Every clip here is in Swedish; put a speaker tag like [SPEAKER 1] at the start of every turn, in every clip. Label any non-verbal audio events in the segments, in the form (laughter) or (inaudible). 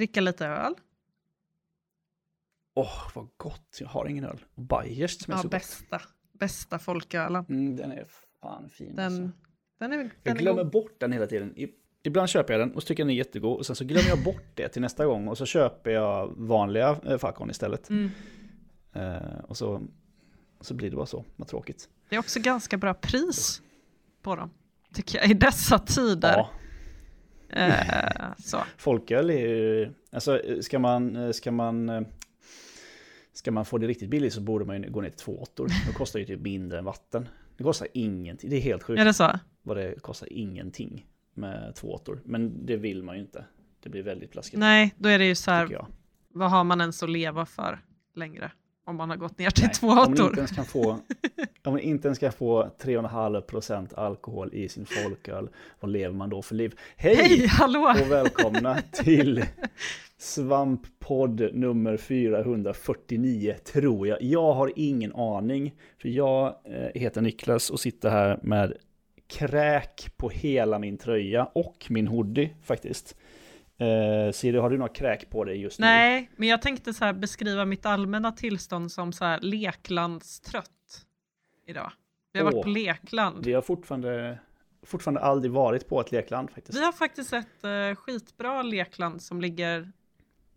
[SPEAKER 1] Dricka lite öl.
[SPEAKER 2] Åh, vad gott. Jag har ingen öl. Bayers som är
[SPEAKER 1] Ja,
[SPEAKER 2] så gott.
[SPEAKER 1] bästa. Bästa folkölen.
[SPEAKER 2] Mm, den är fan fin.
[SPEAKER 1] Den,
[SPEAKER 2] alltså.
[SPEAKER 1] den är, den
[SPEAKER 2] Jag glömmer
[SPEAKER 1] god.
[SPEAKER 2] bort den hela tiden. Ibland köper jag den och så tycker jag den är jättegod. Och sen så glömmer jag bort det till nästa gång. Och så köper jag vanliga eh, istället.
[SPEAKER 1] Mm.
[SPEAKER 2] Eh, och så, så blir det bara så. Vad tråkigt.
[SPEAKER 1] Det är också ganska bra pris på dem. Tycker jag i dessa tider.
[SPEAKER 2] Ja,
[SPEAKER 1] Eh, så.
[SPEAKER 2] folköl är ju... Alltså ska man... Ska man Ska man få det riktigt billigt så borde man ju gå ner till två åttor. Det kostar ju typ mindre än vatten. Det kostar ingenting. Det är helt sjukt
[SPEAKER 1] Är det så?
[SPEAKER 2] vad det kostar ingenting med två åttor. Men det vill man ju inte. Det blir väldigt plaskigt.
[SPEAKER 1] Nej, då är det ju så här, vad har man ens att leva för längre? Om man har gått ner till
[SPEAKER 2] Nej,
[SPEAKER 1] två
[SPEAKER 2] Om man
[SPEAKER 1] åttor.
[SPEAKER 2] inte ens kan få, (laughs) om man inte ens kan få 3,5% alkohol i sin folköl, vad lever man då för liv? Hej!
[SPEAKER 1] Hej, hallå!
[SPEAKER 2] och välkomna till Svamppodd nummer 449, tror jag. Jag har ingen aning, för jag eh, heter Niklas och sitter här med kräk på hela min tröja och min hoodie faktiskt. Eh, Siri, har du några kräk på dig just nu?
[SPEAKER 1] Nej, men jag tänkte så här beskriva mitt allmänna tillstånd som så här leklandstrött idag. Vi har varit
[SPEAKER 2] Åh.
[SPEAKER 1] på lekland.
[SPEAKER 2] Vi har fortfarande, fortfarande aldrig varit på ett lekland faktiskt.
[SPEAKER 1] Vi har faktiskt ett uh, skitbra lekland som ligger,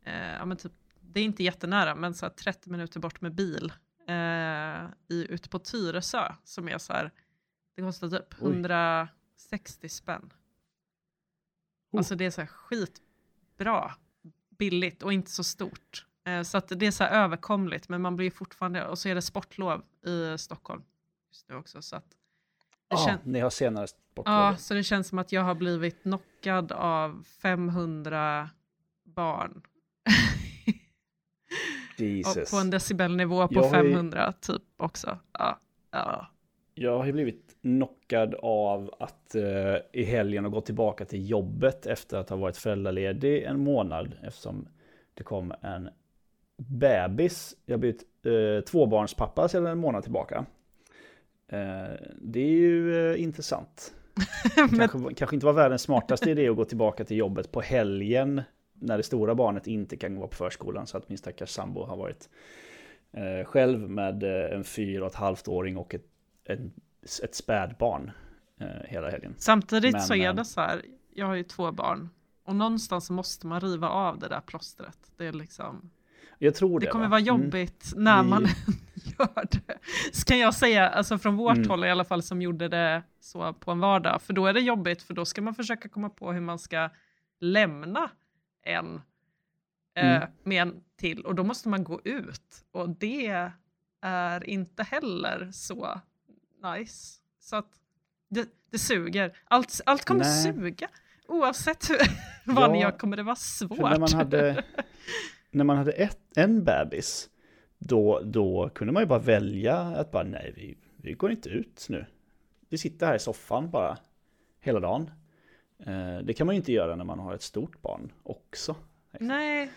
[SPEAKER 1] eh, ja men typ, det är inte jättenära, men så här 30 minuter bort med bil. Uh, i, ute på Tyresö, som är så här, det kostar typ
[SPEAKER 2] Oj.
[SPEAKER 1] 160 spänn.
[SPEAKER 2] Oh.
[SPEAKER 1] Alltså det är så här skitbra, billigt och inte så stort. Eh, så att det är så här överkomligt, men man blir fortfarande, och så är det sportlov i Stockholm just nu också. Så att det
[SPEAKER 2] Ja,
[SPEAKER 1] kän-
[SPEAKER 2] ni har senare sportlov.
[SPEAKER 1] Ja, så det känns som att jag har blivit knockad av 500 barn. (laughs) och
[SPEAKER 2] Jesus.
[SPEAKER 1] på en decibelnivå på
[SPEAKER 2] Jag har ju-
[SPEAKER 1] 500 typ också. Ja, ja.
[SPEAKER 2] Jag har ju blivit knockad av att eh, i helgen ha gått tillbaka till jobbet efter att ha varit föräldraledig en månad eftersom det kom en bebis. Jag har blivit eh, tvåbarnspappa sedan en månad tillbaka. Eh, det är ju eh, intressant. (laughs)
[SPEAKER 1] Men,
[SPEAKER 2] Kanske, kanske inte var världens smartaste idé att gå tillbaka till jobbet på helgen när det stora barnet inte kan gå på förskolan så att min stackars sambo har varit eh, själv med eh, en fyra och ett halvt åring och ett, en, ett spädbarn eh, hela helgen.
[SPEAKER 1] samtidigt
[SPEAKER 2] Men,
[SPEAKER 1] så är
[SPEAKER 2] eh,
[SPEAKER 1] det så här, jag har ju två barn. Och någonstans måste man riva av det där plåstret. Det, är liksom,
[SPEAKER 2] Jag tror det.
[SPEAKER 1] det kommer
[SPEAKER 2] va?
[SPEAKER 1] vara
[SPEAKER 2] Mm.
[SPEAKER 1] jobbigt när
[SPEAKER 2] Vi-
[SPEAKER 1] man (laughs) gör det. Ska jag säga, alltså från vårt
[SPEAKER 2] Mm.
[SPEAKER 1] håll i alla fall som gjorde det så på en vardag. För då är det jobbigt, för då ska man försöka komma på hur man ska lämna en eh,
[SPEAKER 2] Mm.
[SPEAKER 1] med en till. Och då måste man gå ut. Och det är inte heller så nice. Så att det, det suger. Allt, allt kommer
[SPEAKER 2] Nej.
[SPEAKER 1] suga. Oavsett hur, (laughs) vad ni
[SPEAKER 2] Ja,
[SPEAKER 1] gör kommer det vara svårt.
[SPEAKER 2] När man hade, (laughs) när man hade ett, en bebis, då, då kunde man ju bara välja att bara nej, vi, vi går inte ut nu. Vi sitter här i soffan bara hela dagen. Eh, det kan man ju inte göra när man har ett stort barn också.
[SPEAKER 1] Nej,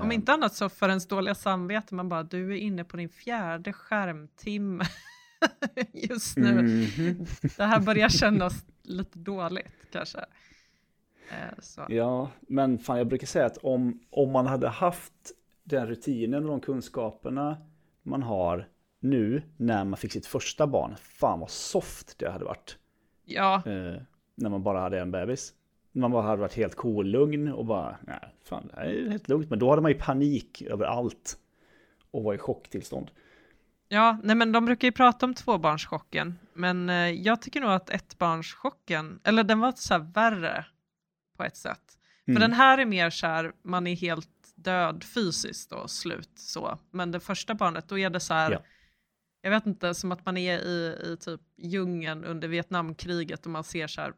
[SPEAKER 1] om
[SPEAKER 2] Eh,
[SPEAKER 1] inte annat så för ens dåliga samvete, man bara du är inne på din fjärde skärmtimme (laughs) (laughs) just nu.
[SPEAKER 2] mhm.
[SPEAKER 1] Det här börjar kännas lite dåligt kanske. Eh, Så.
[SPEAKER 2] Ja, men fan jag brukar säga att om, om man hade haft den rutinen och de kunskaperna man har nu när man fick sitt första barn, fan vad soft det hade varit.
[SPEAKER 1] Ja,
[SPEAKER 2] eh, när man bara hade en bebis. Man bara hade varit helt kolugn och bara, nej, fan, det här är helt lugnt. Men då hade man ju panik över allt och var i chocktillstånd.
[SPEAKER 1] Ja nej men de brukar ju prata om tvåbarnschocken, men eh, jag tycker nog att ettbarnschocken, eller den var så här värre på ett sätt. För
[SPEAKER 2] Mm.
[SPEAKER 1] den här är mer så här, man är helt död fysiskt och slut så. Men det första barnet, då är det så här,
[SPEAKER 2] Ja.
[SPEAKER 1] jag vet inte, som att man är i, i typ djungeln under Vietnamkriget och man ser så här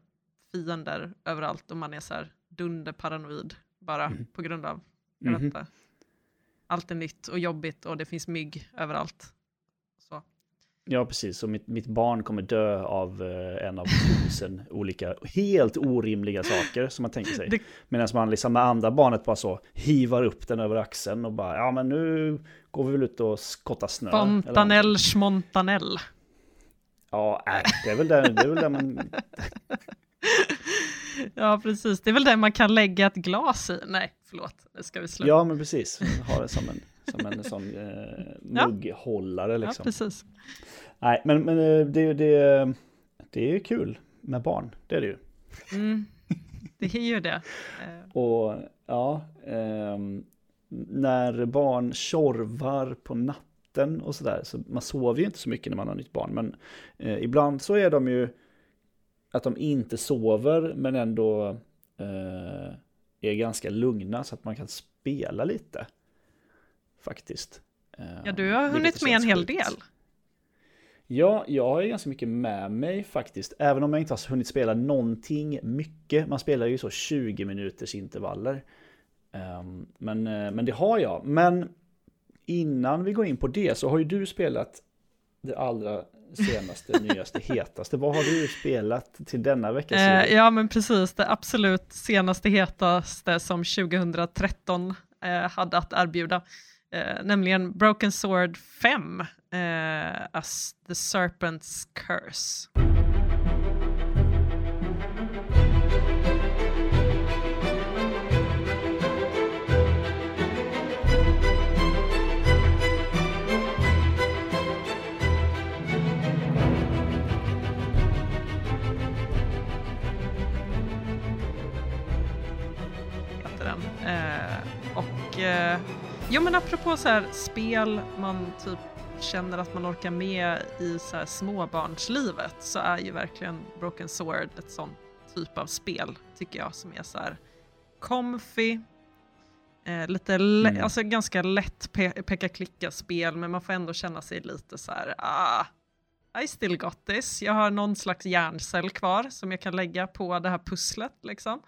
[SPEAKER 1] fiender överallt och man är så här dunderparanoid bara
[SPEAKER 2] Mm.
[SPEAKER 1] på grund av, jag vet
[SPEAKER 2] Mhm.
[SPEAKER 1] inte. Allt är nytt och jobbigt och det finns mygg överallt.
[SPEAKER 2] Ja, precis. Så mitt, mitt barn kommer dö av eh, en av tusen (laughs) olika helt orimliga saker som man tänker sig.
[SPEAKER 1] Det-
[SPEAKER 2] Medan man liksom med andra barnet bara så hivar upp den över axeln och bara, ja men nu går vi väl ut och skottar snö.
[SPEAKER 1] Fontanell schmontanell.
[SPEAKER 2] Ja, äh, det är väl där, det är väl där man... (laughs)
[SPEAKER 1] ja, precis. Det är väl det man kan lägga ett glas i. Nej, förlåt. Nu ska vi sluta.
[SPEAKER 2] Ja, men precis. Ha det som en, som en sån eh, (laughs) mugghållare liksom.
[SPEAKER 1] Ja, precis.
[SPEAKER 2] Nej, men, men eh, det, det, det är kul med barn. Det är det ju.
[SPEAKER 1] Mm, det är ju det. (laughs)
[SPEAKER 2] Eh. Och ja, eh, när barn tjorvar på natten och sådär, så man sover ju inte så mycket när man har nytt barn, men eh, ibland så är de ju att de inte sover men ändå eh, är ganska lugna så att man kan spela lite. Faktiskt.
[SPEAKER 1] Ja, du har hunnit med en hel del.
[SPEAKER 2] Ja, jag har ju ganska mycket med mig faktiskt. Även om jag inte har hunnit spela någonting mycket. Man spelar ju så 20 minuters intervaller. Um, men, eh, men det har jag. Men innan vi går in på det så har ju du spelat det allra senaste, (laughs) nyaste, hetaste. Vad har du spelat till denna vecka?
[SPEAKER 1] Eh, ja, men precis. Det absolut senaste, hetaste som 2013 eh, hade att erbjuda. Eh, nämligen Broken Sword 5, eh, As the Serpent's Curse. Jo men apropå så här, spel man typ känner att man orkar med i så här, småbarnslivet så är ju verkligen Broken Sword ett sånt typ av spel tycker jag som är så här comfy, eh, lite mm. alltså ganska lätt pe peka-klicka-spel men man får ändå känna sig lite så här, ah, I still got this. Jag har någon slags hjärncell kvar som jag kan lägga på det här pusslet liksom.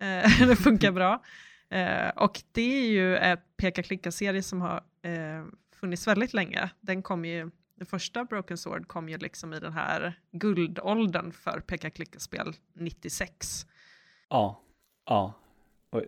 [SPEAKER 1] Eh, (laughs) det funkar bra. Eh, och det är ju ett peka-klicka-serie som har eh, funnits väldigt länge. Den kom ju, det första Broken Sword kom ju liksom i den här guldåldern för peka-klicka-spel 96.
[SPEAKER 2] Ja, ja. Och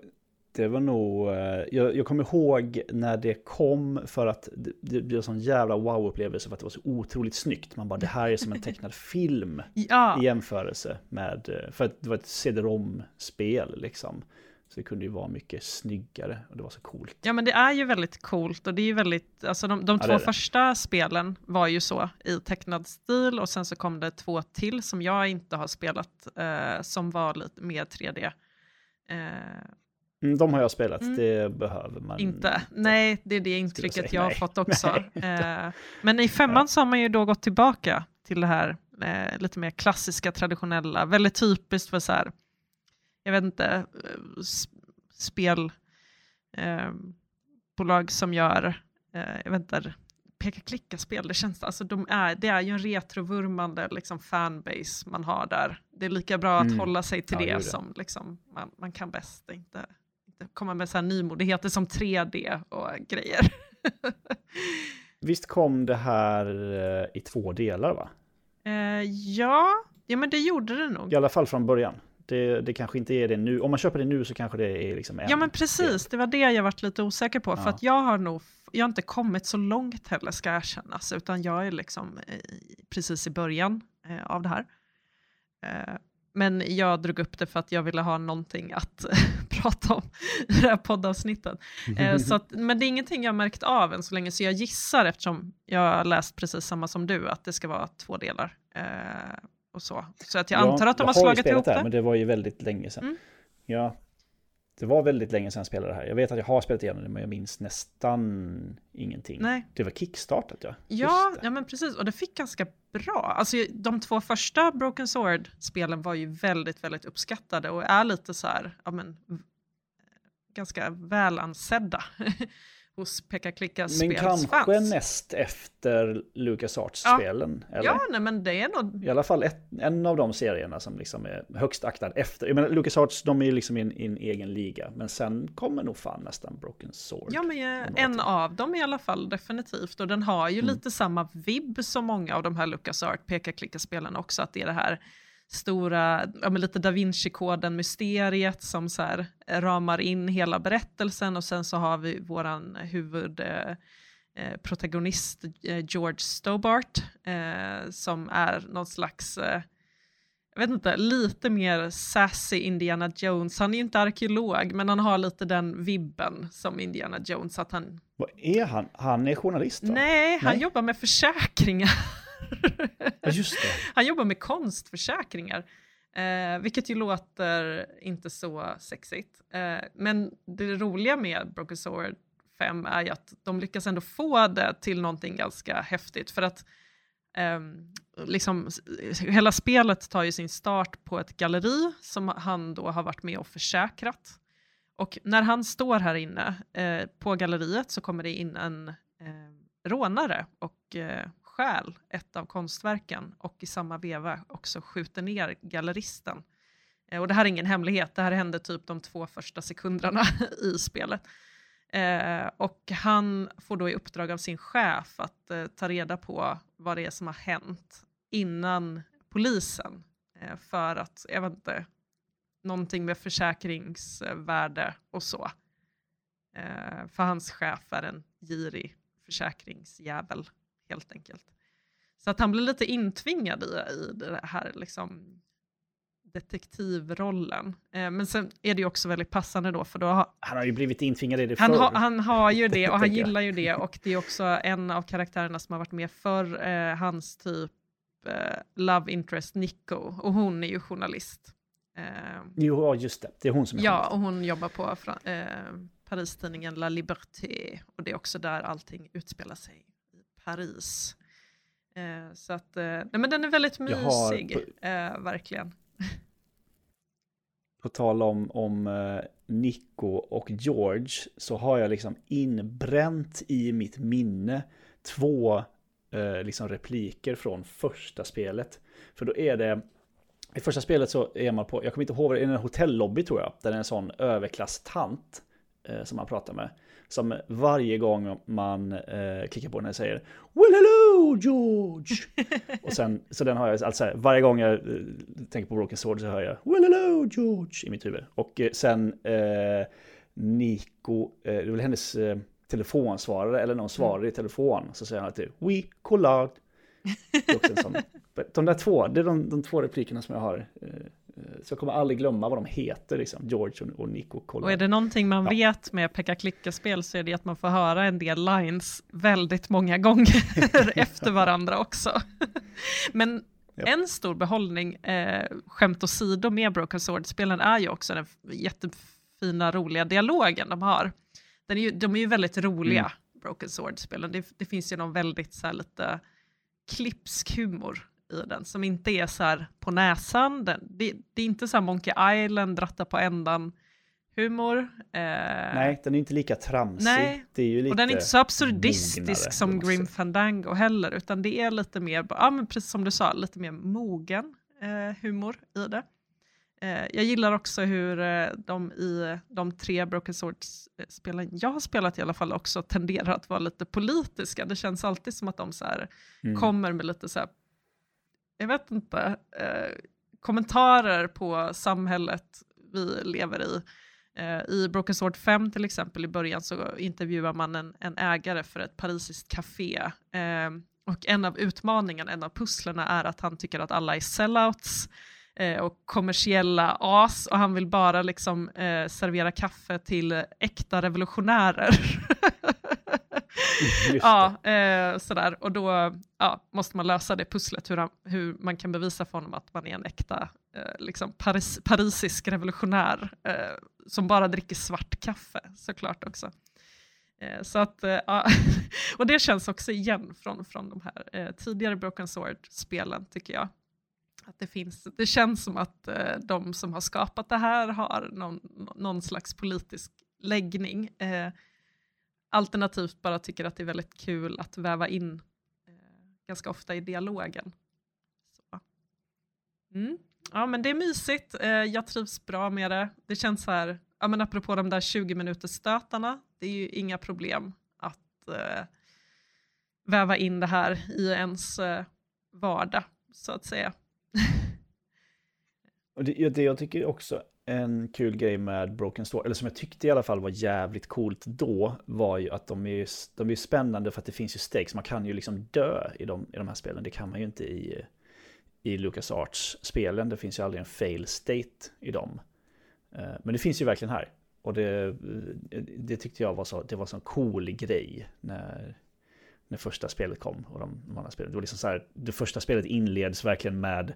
[SPEAKER 2] det var nog, eh, jag, jag kommer ihåg när det kom för att det, det blev en sån jävla wow-upplevelse för att det var så otroligt snyggt. Man bara, det här är som en tecknad (laughs) film ja. i jämförelse med, eh, för att det var ett CD-ROM-spel liksom. Så det kunde ju vara mycket snyggare och det var så coolt.
[SPEAKER 1] Ja men det är ju väldigt coolt och det är ju väldigt, alltså de, de ja, två första spelen var ju så i tecknad stil och sen så kom det två till som jag inte har spelat eh, som var lite mer 3D. Eh,
[SPEAKER 2] mm, de har jag spelat, mm. det behöver man
[SPEAKER 1] inte. Nej, det är det intrycket jag har fått (laughs) också. eh, men i femman ja. så har man ju då gått tillbaka till det här eh, lite mer klassiska, traditionella, väldigt typiskt för så här jag vet inte, eh, spelbolag eh, som gör, eh, jag vet inte, peka-klicka-spel, det känns, alltså de är, det är ju en retrovurmande liksom, fanbase man har där. Det är lika bra att mm. hålla sig till ja, det, det, som liksom, man, man kan bäst, inte, inte komma med så här nymodigheter som 3D och grejer. (laughs)
[SPEAKER 2] Visst kom det här i två delar va?
[SPEAKER 1] Eh, ja, ja men det gjorde det nog.
[SPEAKER 2] I alla fall från början. Det, det kanske inte är det nu. Om man köper det nu så kanske det är liksom
[SPEAKER 1] en. Ja men precis, det var det jag varit lite osäker på. Ja. För att jag har nog, jag har inte kommit så långt heller ska erkännas. Utan jag är liksom precis i början eh, av det här. Eh, men jag drog upp det för att jag ville ha någonting att (laughs) prata om i det här poddavsnittet. Eh, (laughs) så att, men det är ingenting jag märkt av än så länge, så jag gissar eftersom jag har läst precis samma som du, att det ska vara två delar. Eh, och så. Så att jag ja, antar att de har slagit ihop det.
[SPEAKER 2] Här, men det var ju väldigt länge sedan. Mm. Ja, det var väldigt länge sedan jag spelade det här. Jag vet att jag har spelat igenom det, men jag minns nästan ingenting. Nej. Det var kickstartat ja.
[SPEAKER 1] Ja, ja men precis. Och det fick ganska bra. Alltså de två första Broken Sword-spelen var ju väldigt, väldigt uppskattade och är lite så här, ja men, ganska välansedda. (laughs) hos peka-klicka-spelsfans.
[SPEAKER 2] Men kanske näst efter LucasArts-spelen?
[SPEAKER 1] Ja, ja nej, men det är nog...
[SPEAKER 2] I alla fall ett, en av de serierna som liksom är högst aktad efter. Jag menar, LucasArts, de är ju liksom i en, egen liga. Men sen kommer nog fan nästan Broken Sword.
[SPEAKER 1] Ja, men en av dem i alla fall, definitivt. Och den har ju mm. lite samma vibb som många av de här LucasArts peka-klicka-spelen också. Att det är det här stora, ja, men lite da Vinci-koden-mysteriet som så här, ramar in hela berättelsen och sen så har vi våran huvudprotagonist eh, eh, George Stobart eh, som är någon slags, eh, jag vet inte, lite mer sassy Indiana Jones. Han är ju inte arkeolog, men han har lite den vibben som Indiana Jones. Att han...
[SPEAKER 2] Vad är han? Han är journalist va?
[SPEAKER 1] Nej, han
[SPEAKER 2] Nej.
[SPEAKER 1] jobbar med försäkringar. (laughs)
[SPEAKER 2] Ja, just det. (laughs)
[SPEAKER 1] Han jobbar med konstförsäkringar. Eh, vilket ju låter inte så sexigt. Eh, men det roliga med Broken Sword 5 är ju att de lyckas ändå få det till någonting ganska häftigt. För att eh, liksom, hela spelet tar ju sin start på ett galleri som han då har varit med och försäkrat. Och när han står här inne eh, på galleriet så kommer det in en eh, rånare och eh, stjäl ett av konstverken och i samma veva också skjuter ner galleristen. Eh, och det här är ingen hemlighet, det här hände typ de två första sekunderna (laughs) i spelet. Eh, och han får då i uppdrag av sin chef att eh, ta reda på vad det är som har hänt innan polisen. Eh, för att, jag vet inte, någonting med försäkringsvärde och så. Eh, för hans chef är en girig försäkringsjävel, helt enkelt. Så att han blir lite intvingad i, i det här liksom, detektivrollen. Eh, men sen är det ju också väldigt passande då, för då har,
[SPEAKER 2] Han har ju blivit intvingad i det
[SPEAKER 1] han,
[SPEAKER 2] förr.
[SPEAKER 1] ha, han har ju det och han (laughs) gillar ju det och det är också en av karaktärerna som har varit med för eh, hans typ eh, love interest Nico och hon är ju journalist. Eh,
[SPEAKER 2] Jo, just det. Det är hon som är
[SPEAKER 1] ja,
[SPEAKER 2] journalist.
[SPEAKER 1] och hon jobbar på eh, Paris-tidningen La Liberté och det är också där allting utspelar sig Paris. Eh, så att, eh, nej men den är väldigt
[SPEAKER 2] har
[SPEAKER 1] mysig,
[SPEAKER 2] på-
[SPEAKER 1] eh, verkligen.
[SPEAKER 2] På tal om, om eh, Nico och George så har jag liksom inbränt i mitt minne två eh, liksom repliker från första spelet. För då är det, i första spelet så är man på, jag kommer inte ihåg, det är en hotellobby tror jag, där det är en sån överklasstant eh, som man pratar med. Som varje gång man eh, klickar på den här säger Well hello George! (laughs) och sen, så den har jag, alltså varje gång jag eh, tänker på Broken Sword så hör jag Well hello George i mitt huvud. Och eh, sen eh, Nico, eh, det är väl hennes eh, telefonsvarare eller någon svarar i telefon. Så säger han alltid We collide. Det är också en sån, (laughs) de där två, det är de, de två replikerna som jag har. Eh, Så jag kommer aldrig glömma vad de heter, liksom, George och, och Nico collide.
[SPEAKER 1] Och är det någonting man
[SPEAKER 2] Ja.
[SPEAKER 1] vet med peka klicka-spel så är det att man får höra en del lines väldigt många gånger (laughs) efter varandra också. Men
[SPEAKER 2] Ja.
[SPEAKER 1] en stor behållning, eh, skämt åsido med Broken Sword-spelen är ju också den jättefina, roliga dialogen de har. Den är ju, de är ju väldigt roliga,
[SPEAKER 2] Mm.
[SPEAKER 1] Broken Sword-spelen. Det, det finns ju någon väldigt så här, lite klipsk humor i den som inte är så här på näsan. Den, det, det är inte så här Monkey Island, dratta på ändan humor. Eh,
[SPEAKER 2] Nej, den är inte lika tramsig.
[SPEAKER 1] Nej,
[SPEAKER 2] det är ju lite
[SPEAKER 1] och den är inte så absurdistisk
[SPEAKER 2] mognare
[SPEAKER 1] som Grim. Fandango heller, utan det är lite mer, ja men precis som du sa, lite mer mogen eh, humor i det. Eh, jag gillar också hur eh, de i de tre Broken Swords-spelen jag har spelat i alla fall också tenderar att vara lite politiska. Det känns alltid som att de så
[SPEAKER 2] Mm.
[SPEAKER 1] kommer med lite så här, jag vet inte, eh, kommentarer på samhället vi lever i. Eh, I Broken Sword 5 till exempel i början så intervjuar man en, en ägare för ett parisiskt café. Eh, och en av utmaningarna, en av pusslerna är att han tycker att alla är sellouts eh, och kommersiella as och han vill bara liksom eh, servera kaffe till äkta revolutionärer. (laughs) (laughs) Ja, eh, sådär. Och då ja, måste man lösa det pusslet, hur, han, hur man kan bevisa för honom att man är en äkta eh, liksom Paris, parisisk revolutionär eh, som bara dricker svart kaffe, såklart också. Eh, så att, eh, ja, (laughs) och det känns också igen från, från de här eh, tidigare Broken Sword-spelen, tycker jag. Att det, finns, det känns som att de som har skapat det här har någon, någon slags politisk läggning. Alternativt bara tycker att det är väldigt kul att väva in eh, ganska ofta i dialogen. Så. Mm. Ja men det är mysigt, eh, jag trivs bra med det. Det känns så här, ja, men apropå de där 20 minuters stötarna, det är ju inga problem att eh, väva in det här i ens eh, vardag, så att säga. (laughs)
[SPEAKER 2] Och det, det jag tycker också en kul grej med Broken Sword, eller som jag tyckte i alla fall var jävligt coolt då, var ju att de är, de är spännande för att det finns ju stakes. Man kan ju liksom dö i de, i de här spelen, det kan man ju inte i, i LucasArts-spelen. Det finns ju aldrig en fail state i dem. Eh, men det finns ju verkligen här. Och det, det tyckte jag var så, det var så en cool grej när, när första spelet kom. Och de, de andra spelen. Det var liksom så här, det första spelet inleds verkligen med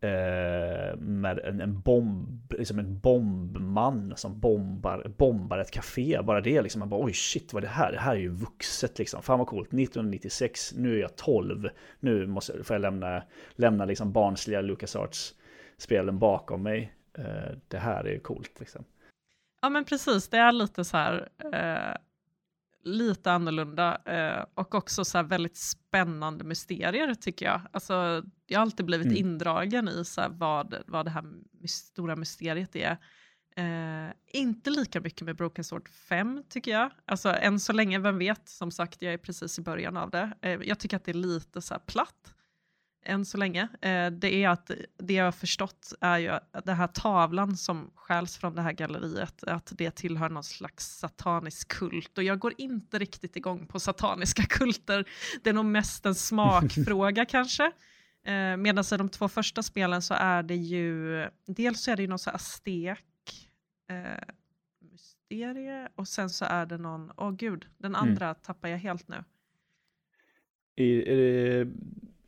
[SPEAKER 2] Eh, med en, en, bomb, liksom en bombman som bombar, bombar ett café. Bara det liksom, man bara oj shit vad är det här? Det här är ju vuxet liksom. Fan vad coolt. 1996, nu är jag 12. Nu måste, får jag lämna, lämna liksom barnsliga LucasArts-spelen bakom mig. Eh, det här är ju coolt liksom.
[SPEAKER 1] Ja men precis, det är lite så här eh, lite annorlunda eh, och också så väldigt spännande mysterier tycker jag. Alltså, jag har alltid blivit mm. indragen i så vad, vad det här stora mysteriet är. Eh, inte lika mycket med Broken Sword 5 tycker jag. Alltså än så länge, vem vet? Som sagt, jag är precis i början av det. Eh, jag tycker att det är lite så platt än så länge, eh, det är att det jag har förstått är ju att den här tavlan som skäls från det här galleriet, att det tillhör någon slags satanisk kult. Och jag går inte riktigt igång på sataniska (laughs) kulter. Det är nog mest en smakfråga (laughs) kanske. Eh, Medan i de två första spelen så är det ju, dels så är det ju någon så aztek eh, mysterie och sen så är det någon, åh oh gud, den andra mm. tappar jag helt nu.
[SPEAKER 2] I, är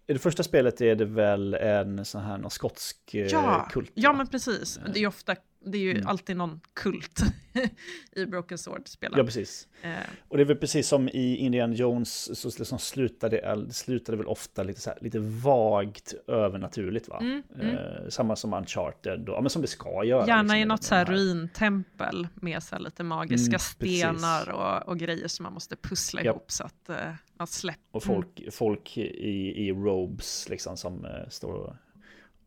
[SPEAKER 2] i det första spelet är det väl en sån här någon skotsk
[SPEAKER 1] eh, ja, kult? Ja, men precis. Det är ofta det är ju mm. alltid någon kult (laughs) i Broken Sword-spelen.
[SPEAKER 2] Ja, precis. Eh. Och det är väl precis som i Indiana Jones, så liksom slutade, slutade väl ofta lite, så här, lite vagt övernaturligt. Va? Mm, mm. Eh, samma som Uncharted, då, ja, men som det ska göra.
[SPEAKER 1] Gärna liksom, i något så här ruintempel med så här lite magiska mm, stenar och, och, grejer som man måste pussla ja. ihop så att eh, man släpper.
[SPEAKER 2] Och folk, folk i, i robes liksom som eh, står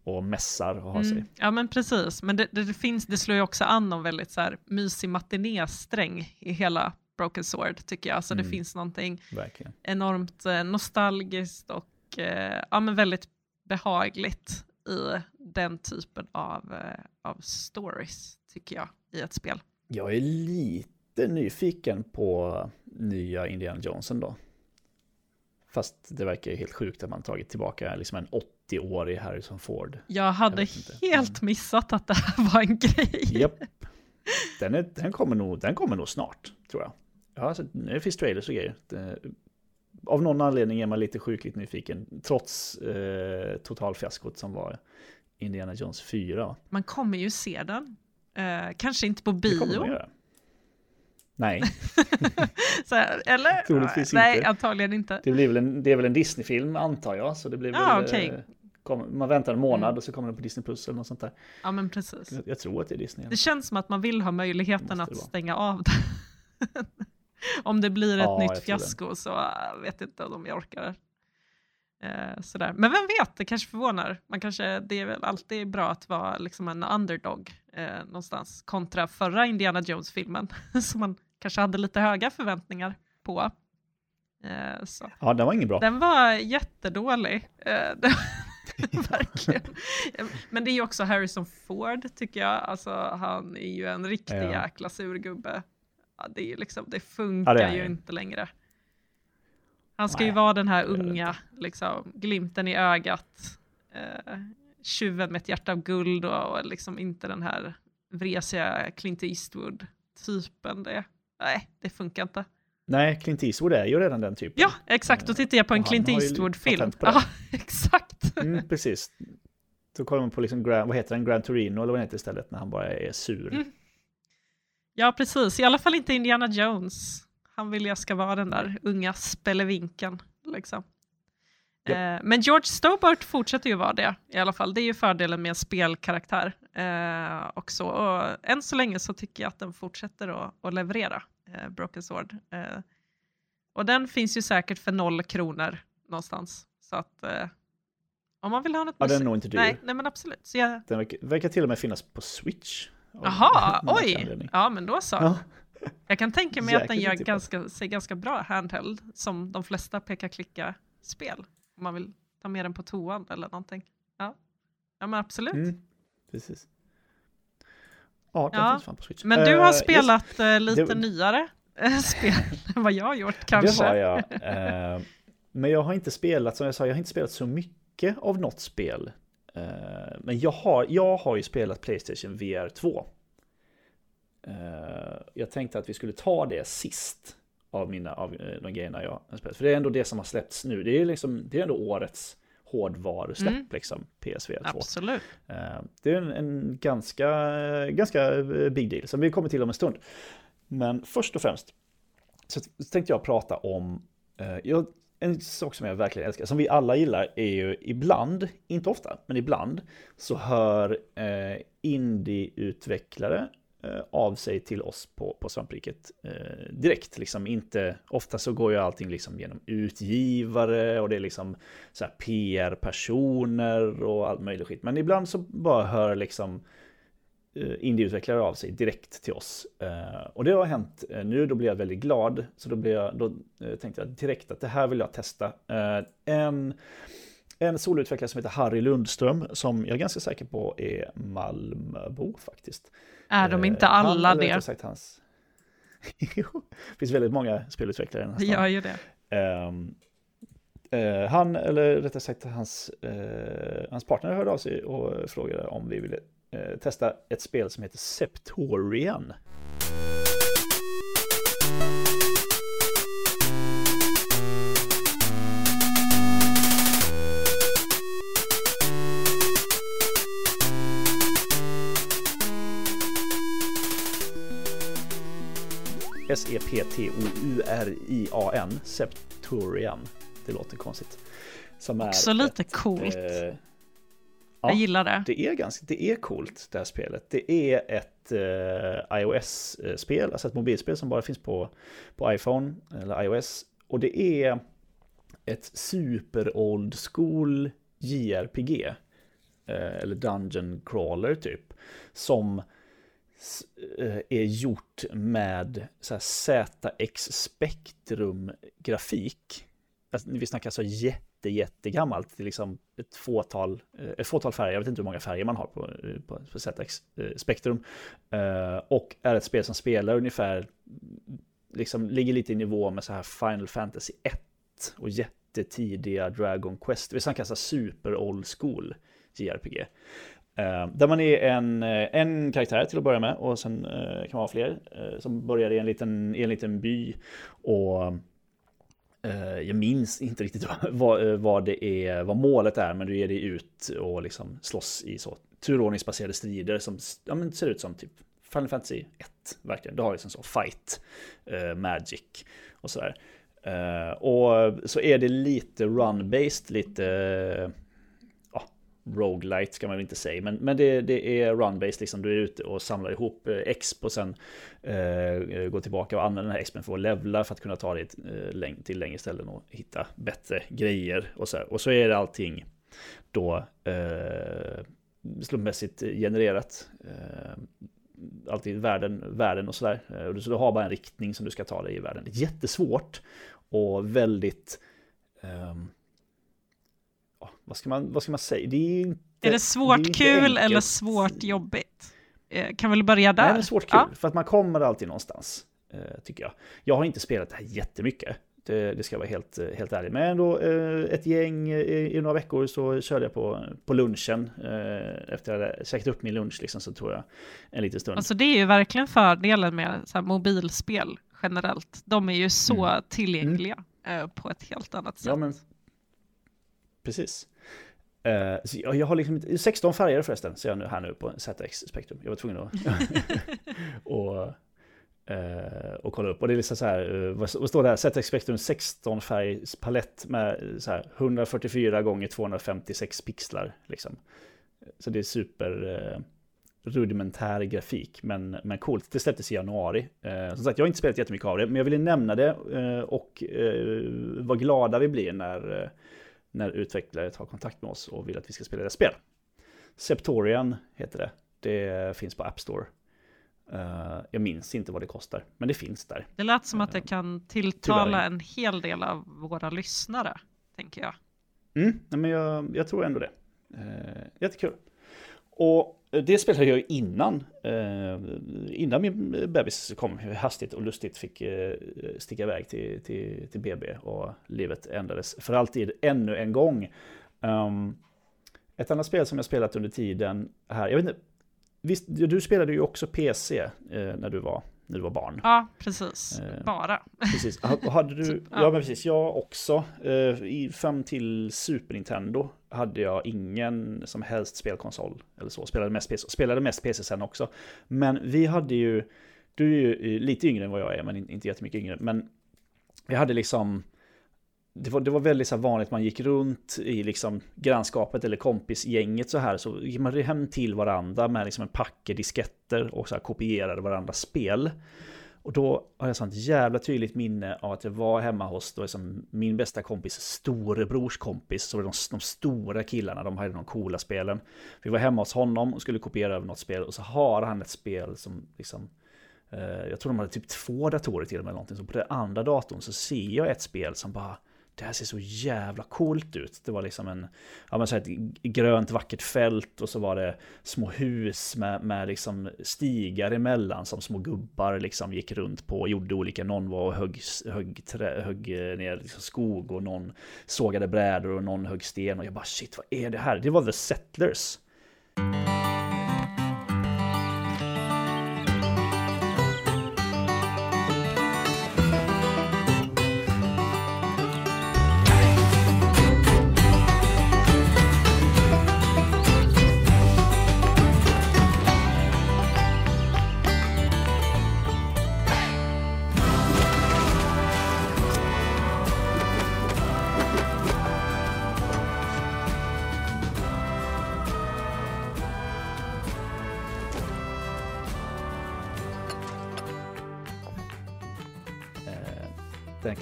[SPEAKER 2] och mässar och har mm. sig.
[SPEAKER 1] Ja men precis, men det, det, det, finns, det slår ju också an någon väldigt så här mysig matinésträng i hela Broken Sword tycker jag. Så mm. det finns någonting
[SPEAKER 2] Verkligen.
[SPEAKER 1] enormt eh, nostalgiskt och eh, ja, men väldigt behagligt i den typen av, eh, av stories tycker jag i ett spel.
[SPEAKER 2] Jag är lite nyfiken på nya Indiana Jones då. Fast det verkar helt sjukt att man tagit tillbaka liksom en 80-årig Harrison Ford.
[SPEAKER 1] Jag hade jag helt missat att det här var en grej.
[SPEAKER 2] Japp. Den, är, den, kommer nog, den kommer nog snart, tror jag. Ja, alltså, det finns trailers och grejer. Det, av någon anledning är man lite sjukligt nyfiken, trots eh, totalfiaskot som var Indiana Jones 4.
[SPEAKER 1] Man kommer ju se den. Eh, kanske inte på bio. Det kommer man göra.
[SPEAKER 2] Nej. (laughs)
[SPEAKER 1] här, eller? Troligtvis Nej, inte. antagligen inte.
[SPEAKER 2] Det, blir väl en, det är väl en Disney-film antar jag. Så det blir
[SPEAKER 1] ah,
[SPEAKER 2] väl,
[SPEAKER 1] okay.
[SPEAKER 2] Kom, man väntar en månad mm. och så kommer den på Disney Plus eller något sånt där.
[SPEAKER 1] Ja men precis.
[SPEAKER 2] Jag, jag tror att det är Disney.
[SPEAKER 1] Det känns som att man vill ha möjligheten att stänga av det. (laughs) om det blir ett ja, nytt fiasko så jag vet inte om jag orkar. Eh, sådär. Men vem vet, det kanske förvånar. Man kanske, det är väl alltid bra att vara liksom en underdog eh, någonstans kontra förra Indiana Jones-filmen (laughs) som man kanske hade lite höga förväntningar på.
[SPEAKER 2] Eh. Ja, den var ingen bra.
[SPEAKER 1] Den var jättedålig. Eh, (laughs) (laughs) verkligen. Men det är ju också Harrison Ford tycker jag. Alltså, han är ju en riktig ja. jäkla surgubbe. Ja, det, är liksom, det funkar ja, det ju inte längre. Han ska Nej. ju vara den här unga, liksom, glimten i ögat, eh, tjuven med ett hjärta av guld och, och liksom inte den här vresiga Clint Eastwood-typen. Det, nej, det funkar inte.
[SPEAKER 2] Nej, Clint Eastwood är ju redan den typen.
[SPEAKER 1] Ja, exakt. Då tittar jag på en Clint Eastwood-film. Ja, (laughs) exakt.
[SPEAKER 2] Mm, precis. Då kollar man på, liksom, vad heter den, Grand Torino eller vad den heter istället, när han bara är sur. Mm.
[SPEAKER 1] Ja, precis. I alla fall inte Indiana Jones. Han vill jag ska vara den där unga spelevinken. Liksom. Yep. Eh, men George Stobart fortsätter ju vara det i alla fall. Det är ju fördelen med spelkaraktär. Eh, också. Och än så länge så tycker jag att den fortsätter att, att leverera eh, Broken Sword. Eh, och den finns ju säkert för noll kronor någonstans. Så att eh, om man vill ha något
[SPEAKER 2] Ja, den är nog inte dyr.
[SPEAKER 1] Nej, nej men absolut. Så jag...
[SPEAKER 2] Den verkar, verkar till och med finnas på Switch.
[SPEAKER 1] Jaha, (laughs) oj! Ja, men då så. Ja. Jag kan tänka mig att den gör ganska, ser ganska bra handheld, som de flesta peka-klicka-spel. Om man vill ta med den på toan eller någonting. Ja, ja men absolut. Mm,
[SPEAKER 2] precis. Ja, den
[SPEAKER 1] ja.
[SPEAKER 2] finns fan på Switch.
[SPEAKER 1] Men du har uh, spelat yes. uh, lite det... nyare uh, (laughs) spel än vad jag har gjort kanske.
[SPEAKER 2] Det har jag. men jag har inte spelat, som jag sa, jag har inte spelat så mycket av något spel. Eh, men jag har, jag har ju spelat Playstation VR 2. Eh, jag tänkte att vi skulle ta det sist av mina av eh, de grejerna jag har spelat. För det är ändå det som har släppts nu. Det är, liksom, det är ändå årets hårdvarusläpp, mm. liksom, PSVR 2.
[SPEAKER 1] Absolut.
[SPEAKER 2] Det är en, en, ganska, ganska big deal som vi kommer till om en stund. Men först och främst så tänkte jag prata om, jag en sak som jag verkligen älskar, som vi alla gillar, är ju ibland, inte ofta, men ibland, så hör eh, indieutvecklare eh, Eh, av sig till oss på, på Svampriket eh, direkt. Liksom inte, ofta så går ju allting liksom genom utgivare och det är liksom så PR-personer och allt möjligt skit. Men ibland så bara hör liksom Eh, indieutvecklare av sig direkt till oss. Eh, och det har hänt eh, nu, då blir jag väldigt glad. Så då, blir jag, då eh, tänkte jag direkt att det här vill jag testa. Eh, en, en soloutvecklare som heter Harry Lundström, som jag är ganska säker på är Malmöbo faktiskt.
[SPEAKER 1] Är de inte alla Han, det?
[SPEAKER 2] Sagt, hans... (laughs) det finns väldigt många spelutvecklare
[SPEAKER 1] nästan. Gör ju det.
[SPEAKER 2] Um, uh, han, eller rättare sagt hans, uh, hans partner hörde av sig och frågade om vi ville eh, testa ett spel som heter Septorian. S-E-P-T-O-U-R-I-A-N, Septorian. Det låter konstigt.
[SPEAKER 1] Som Också lite ett, coolt. Eh, Ja, jag gillar det.
[SPEAKER 2] Det är, ganska, det är coolt det här spelet. Det är ett eh, iOS-spel, alltså ett mobilspel som bara finns på, på iPhone eller iOS. Och det är ett super old school JRPG. Eh, eller Dungeon Crawler typ. Som Eh, är gjort med så ZX Spectrum grafik. Alltså, vi snackar alltså jätte jättegammalt. Det är liksom ett fåtal, eh, ett fåtal färger, jag vet inte hur många färger man har på, eh, på, på ZX Spectrum. Och är ett spel som spelar ungefär, liksom ligger lite i nivå med så här Final Fantasy 1 och jättetidiga Dragon Quest. Vi snackar så super old school JRPG. Eh, där man är en, eh, en karaktär till att börja med och sen eh, kan man ha fler som börjar i en liten, i en liten by. Och Eh, jag minns inte riktigt (laughs) vad, vad, det är, vad målet är, men du ger dig ut och liksom slåss i så turordningsbaserade strider som ja, men ser ut som typ Final Fantasy 1, verkligen. Du har liksom så fight, eh, magic och sådär. Uh, och så är det lite run-based, lite roguelite ska man väl inte säga, men, men det, det är run-based, liksom du är ute och samlar ihop exp och sen eh, eh går tillbaka och använder den här expen för att levla för att kunna ta dig eh, till längre ställen och hitta bättre grejer och så här. Och så är det allting då eh, slumpmässigt genererat. Eh, alltid världen, världen och sådär. Eh, så du har bara en riktning som du ska ta dig i världen. Jättesvårt och väldigt um, vad ska man, vad ska man säga? Det är, inte,
[SPEAKER 1] är det svårt det kul enkelt. eller svårt jobbigt? Eh, kan väl börja där?
[SPEAKER 2] Nej, det är svårt kul, ja. för att man kommer alltid någonstans, eh, tycker jag. Jag har inte spelat det här jättemycket, det, det ska jag vara helt, eh, helt ärlig. Men ändå ett gäng i, i några veckor så körde jag på, på lunchen. Efter att jag hade käkat upp min lunch liksom, så tror jag en liten stund.
[SPEAKER 1] Alltså det är ju verkligen fördelen med så mobilspel generellt. De är ju så mm. tillgängliga mm. på ett helt annat sätt.
[SPEAKER 2] Ja, men precis. Uh, så jag, jag, har liksom 16 färger förresten, ser jag nu här nu på ZX Spectrum. Jag var tvungen att (laughs) och, uh, och kolla upp. Och det är liksom så här, uh, vad, vad, står det här? ZX Spectrum 16 färgs palett med så här 144 gånger 256 pixlar. Liksom. Så det är super rudimentär grafik, men, men coolt. Det släpptes i januari. Eh, som sagt, jag har inte spelat jättemycket av det, men jag ville nämna det eh, och eh, vad glada vi blir när när utvecklare tar kontakt med oss och vill att vi ska spela det spel. Septorian heter det. Det finns på App Store. Uh, jag minns inte vad det kostar, men det finns där.
[SPEAKER 1] Det lät som att det kan tilltala Tyvärr. en hel del av våra lyssnare, tänker jag.
[SPEAKER 2] Mm, men jag, jag tror ändå det. Uh, jättekul. Och det spelade jag innan, eh, innan min bebis kom hastigt och lustigt fick eh, sticka iväg till, till, till BB och livet ändrades för alltid ännu en gång. Um, ett annat spel som jag spelat under tiden här, jag vet inte, visst, du spelade ju också PC eh, när du var när du var barn.
[SPEAKER 1] Ja, precis. Eh, Bara.
[SPEAKER 2] Precis. Hade du, (laughs) ja. men precis, jag också. Eh, fram till Super Nintendo hade jag ingen som helst spelkonsol. Eller så, spelade mest PC, spelade mest PC sen också. Men vi hade ju, du är ju lite yngre än vad jag är, men inte jättemycket yngre. Men vi hade liksom, det var, det var väldigt så vanligt, man gick runt i liksom grannskapet eller kompisgänget så här, så gick man hem till varandra med liksom en packe disketter och så här kopierade varandras spel. Och då har jag sånt jävla tydligt minne av att jag var hemma hos då liksom min bästa kompis storebrors kompis, så var de, de stora killarna, de hade de coola spelen. Vi var hemma hos honom och skulle kopiera över något spel och så har han ett spel som liksom eh, jag tror de hade typ två datorer till och med någonting. Så på den andra datorn så ser jag ett spel som bara det här ser så jävla coolt ut. Det var liksom en, ja men så ett grönt vackert fält och så var det små hus med, med liksom stigar emellan som små gubbar liksom gick runt på och gjorde olika, någon var och högg, högg, trä, högg ner liksom skog och någon sågade brädor och någon högg sten och jag bara shit vad är det här? Det var The Settlers.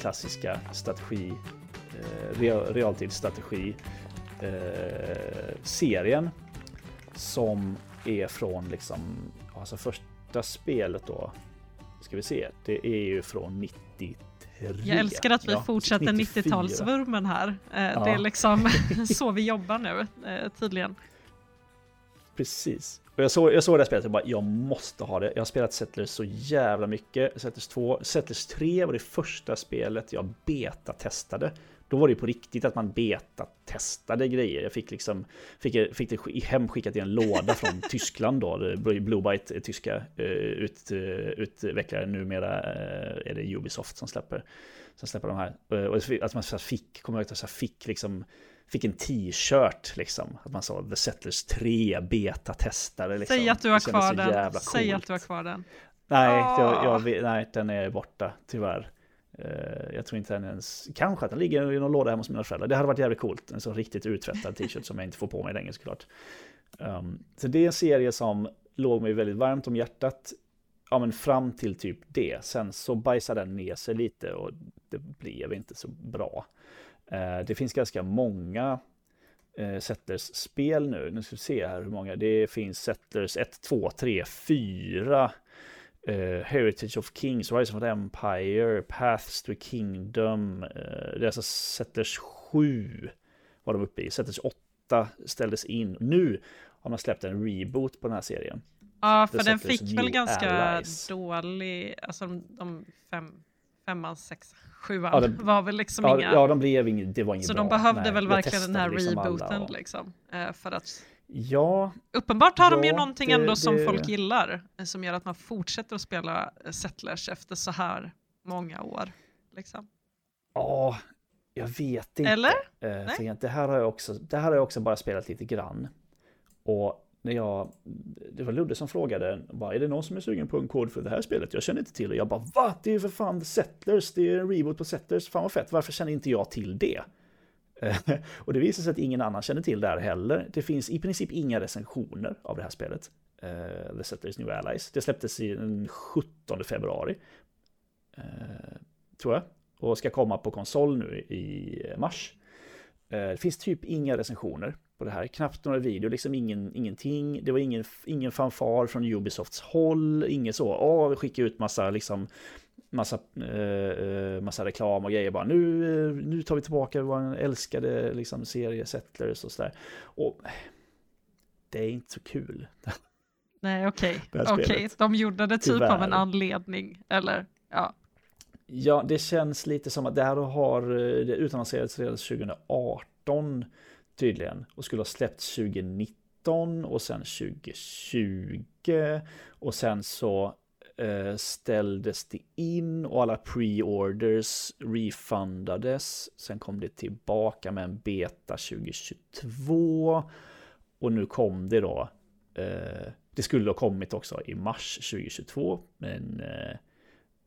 [SPEAKER 2] Klassiska strategi, eh, real, realtidsstrategi eh, serien som är från liksom, alltså första spelet då, ska vi se, det är ju från 93.
[SPEAKER 1] Jag älskar att vi ja, fortsätter 90-talsvurmen här. Eh, ja. Det är liksom (laughs) (laughs) så vi jobbar nu, tydligen.
[SPEAKER 2] Precis. Och jag såg, jag såg det här spelet och bara, jag måste ha det. Jag har spelat Settlers så jävla mycket. Settlers 2, Settlers 3 var det första spelet jag beta-testade. Då var det på riktigt att man beta-testade grejer. Jag fick liksom, fick, fick det hemskickat i en låda från (laughs) Tyskland då. Bluebyte, tyska eh, ut, utvecklare. Numera eh, är det Ubisoft som släpper, som släpper de här. Och att man fick, kommer jag ihåg att jag fick liksom fick en t-shirt liksom. Att man sa The Settlers 3 beta-testare. Liksom.
[SPEAKER 1] Säg att du har kvar den. Säg att du har kvar den.
[SPEAKER 2] Nej, jag, jag, nej, den är borta tyvärr. Uh, jag tror inte den ens, kanske att den ligger i någon låda hemma hos mina föräldrar. Det hade varit jävligt coolt. En sån riktigt uttvättad t-shirt som jag inte får på mig längre såklart. Um, så det är en serie som låg mig väldigt varmt om hjärtat. Ja men fram till typ det. Sen så bajsade den ner sig lite och det blev inte så bra. Eh, det finns ganska många eh, Settlers-spel nu. Nu ska vi se här hur många. Det finns Settlers 1, 2, 3, 4. Heritage of Kings, Rise of the Empire, Paths to Kingdom. Uh, det är alltså Settlers 7 var de uppe i. Settlers 8 ställdes in. Nu har man släppt en reboot på den här serien.
[SPEAKER 1] Ja, för den fick väl ganska Allies. dålig, alltså de, de fem, femman, sexan, sjuan ja, det, (laughs) var väl liksom
[SPEAKER 2] ja,
[SPEAKER 1] inga...
[SPEAKER 2] Ja, de blev inget, det var inget
[SPEAKER 1] Så
[SPEAKER 2] bra.
[SPEAKER 1] de behövde Nej, väl verkligen den här liksom rebooten och... liksom. Eh, för att...
[SPEAKER 2] Ja.
[SPEAKER 1] Uppenbart har ja, de ju någonting det, ändå som det... folk gillar. Eh, som gör att man fortsätter att spela eh, Settlers efter så här många år. Liksom.
[SPEAKER 2] Ja, jag vet inte.
[SPEAKER 1] Eller?
[SPEAKER 2] Eh, det, här har jag också, det här har jag också bara spelat lite grann. Och när jag, det var Ludde som frågade, bara, är det någon som är sugen på en kod för det här spelet? Jag känner inte till det. Jag bara, va? Det är ju för fan Settlers, det är en reboot på Settlers, fan vad fett, varför känner inte jag till det? (laughs) och det visar sig att ingen annan känner till det här heller. Det finns i princip inga recensioner av det här spelet. Uh, The Settlers New Allies. Det släpptes den 17 februari. Uh, tror jag. Och ska komma på konsol nu i mars. Uh, det finns typ inga recensioner på det här. Knappt några video, liksom ingen, ingenting. Det var ingen, ingen fanfar från Ubisofts håll, inget så. Åh, vi skickar ut massa liksom massa, eh, massa reklam och grejer bara. Nu, nu tar vi tillbaka vår älskade liksom, serie Settlers och sådär. Och det är inte så kul. (laughs)
[SPEAKER 1] Nej, okej. Okay. okay. De gjorde det typ Tyvärr. av en anledning, eller? Ja.
[SPEAKER 2] Ja, det känns lite som att det här har det utannonserats redan 2018 tydligen. Och skulle ha släppts 2019 och sen 2020. Och sen så eh, ställdes det in och alla pre-orders refundades. Sen kom det tillbaka med en beta 2022. Och nu kom det då. Eh, det skulle ha kommit också i mars 2022. Men eh,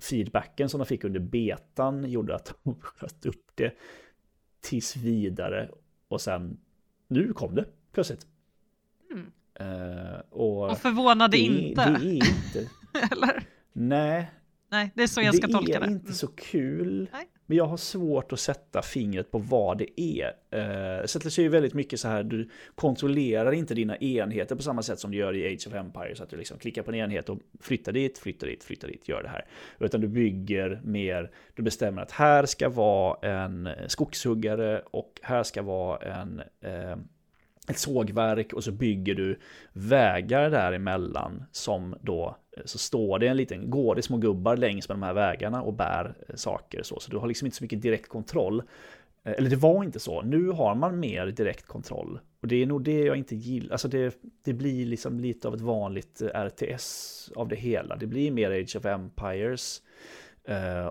[SPEAKER 2] feedbacken som de fick under betan gjorde att de (laughs) sköt upp det tills vidare. Och sen, nu kom det plötsligt.
[SPEAKER 1] Mm.
[SPEAKER 2] Uh, och,
[SPEAKER 1] och förvånade
[SPEAKER 2] det,
[SPEAKER 1] inte.
[SPEAKER 2] Det är inte. (laughs)
[SPEAKER 1] Eller?
[SPEAKER 2] Nej.
[SPEAKER 1] Nej, det är så jag ska
[SPEAKER 2] det
[SPEAKER 1] tolka det.
[SPEAKER 2] Det är inte
[SPEAKER 1] mm.
[SPEAKER 2] så kul.
[SPEAKER 1] Nej.
[SPEAKER 2] Men jag har svårt att sätta fingret på vad det är. Eh, uh, Settlers är ju väldigt mycket så här, du kontrollerar inte dina enheter på samma sätt som du gör i Age of Empires. Att du liksom klickar på en enhet och flyttar dit, flyttar dit, flyttar dit, gör det här. Utan du bygger mer, du bestämmer att här ska vara en skogshuggare och här ska vara en eh, ett sågverk och så bygger du vägar däremellan som då eh, så står det en liten, går det små gubbar längs med de här vägarna och bär eh, saker så, så du har liksom inte så mycket direkt kontroll. Eh, eller det var inte så, nu har man mer direkt kontroll. Och det är nog det jag inte gillar, alltså det, det blir liksom lite av ett vanligt RTS av det hela. Det blir mer Age of Empires.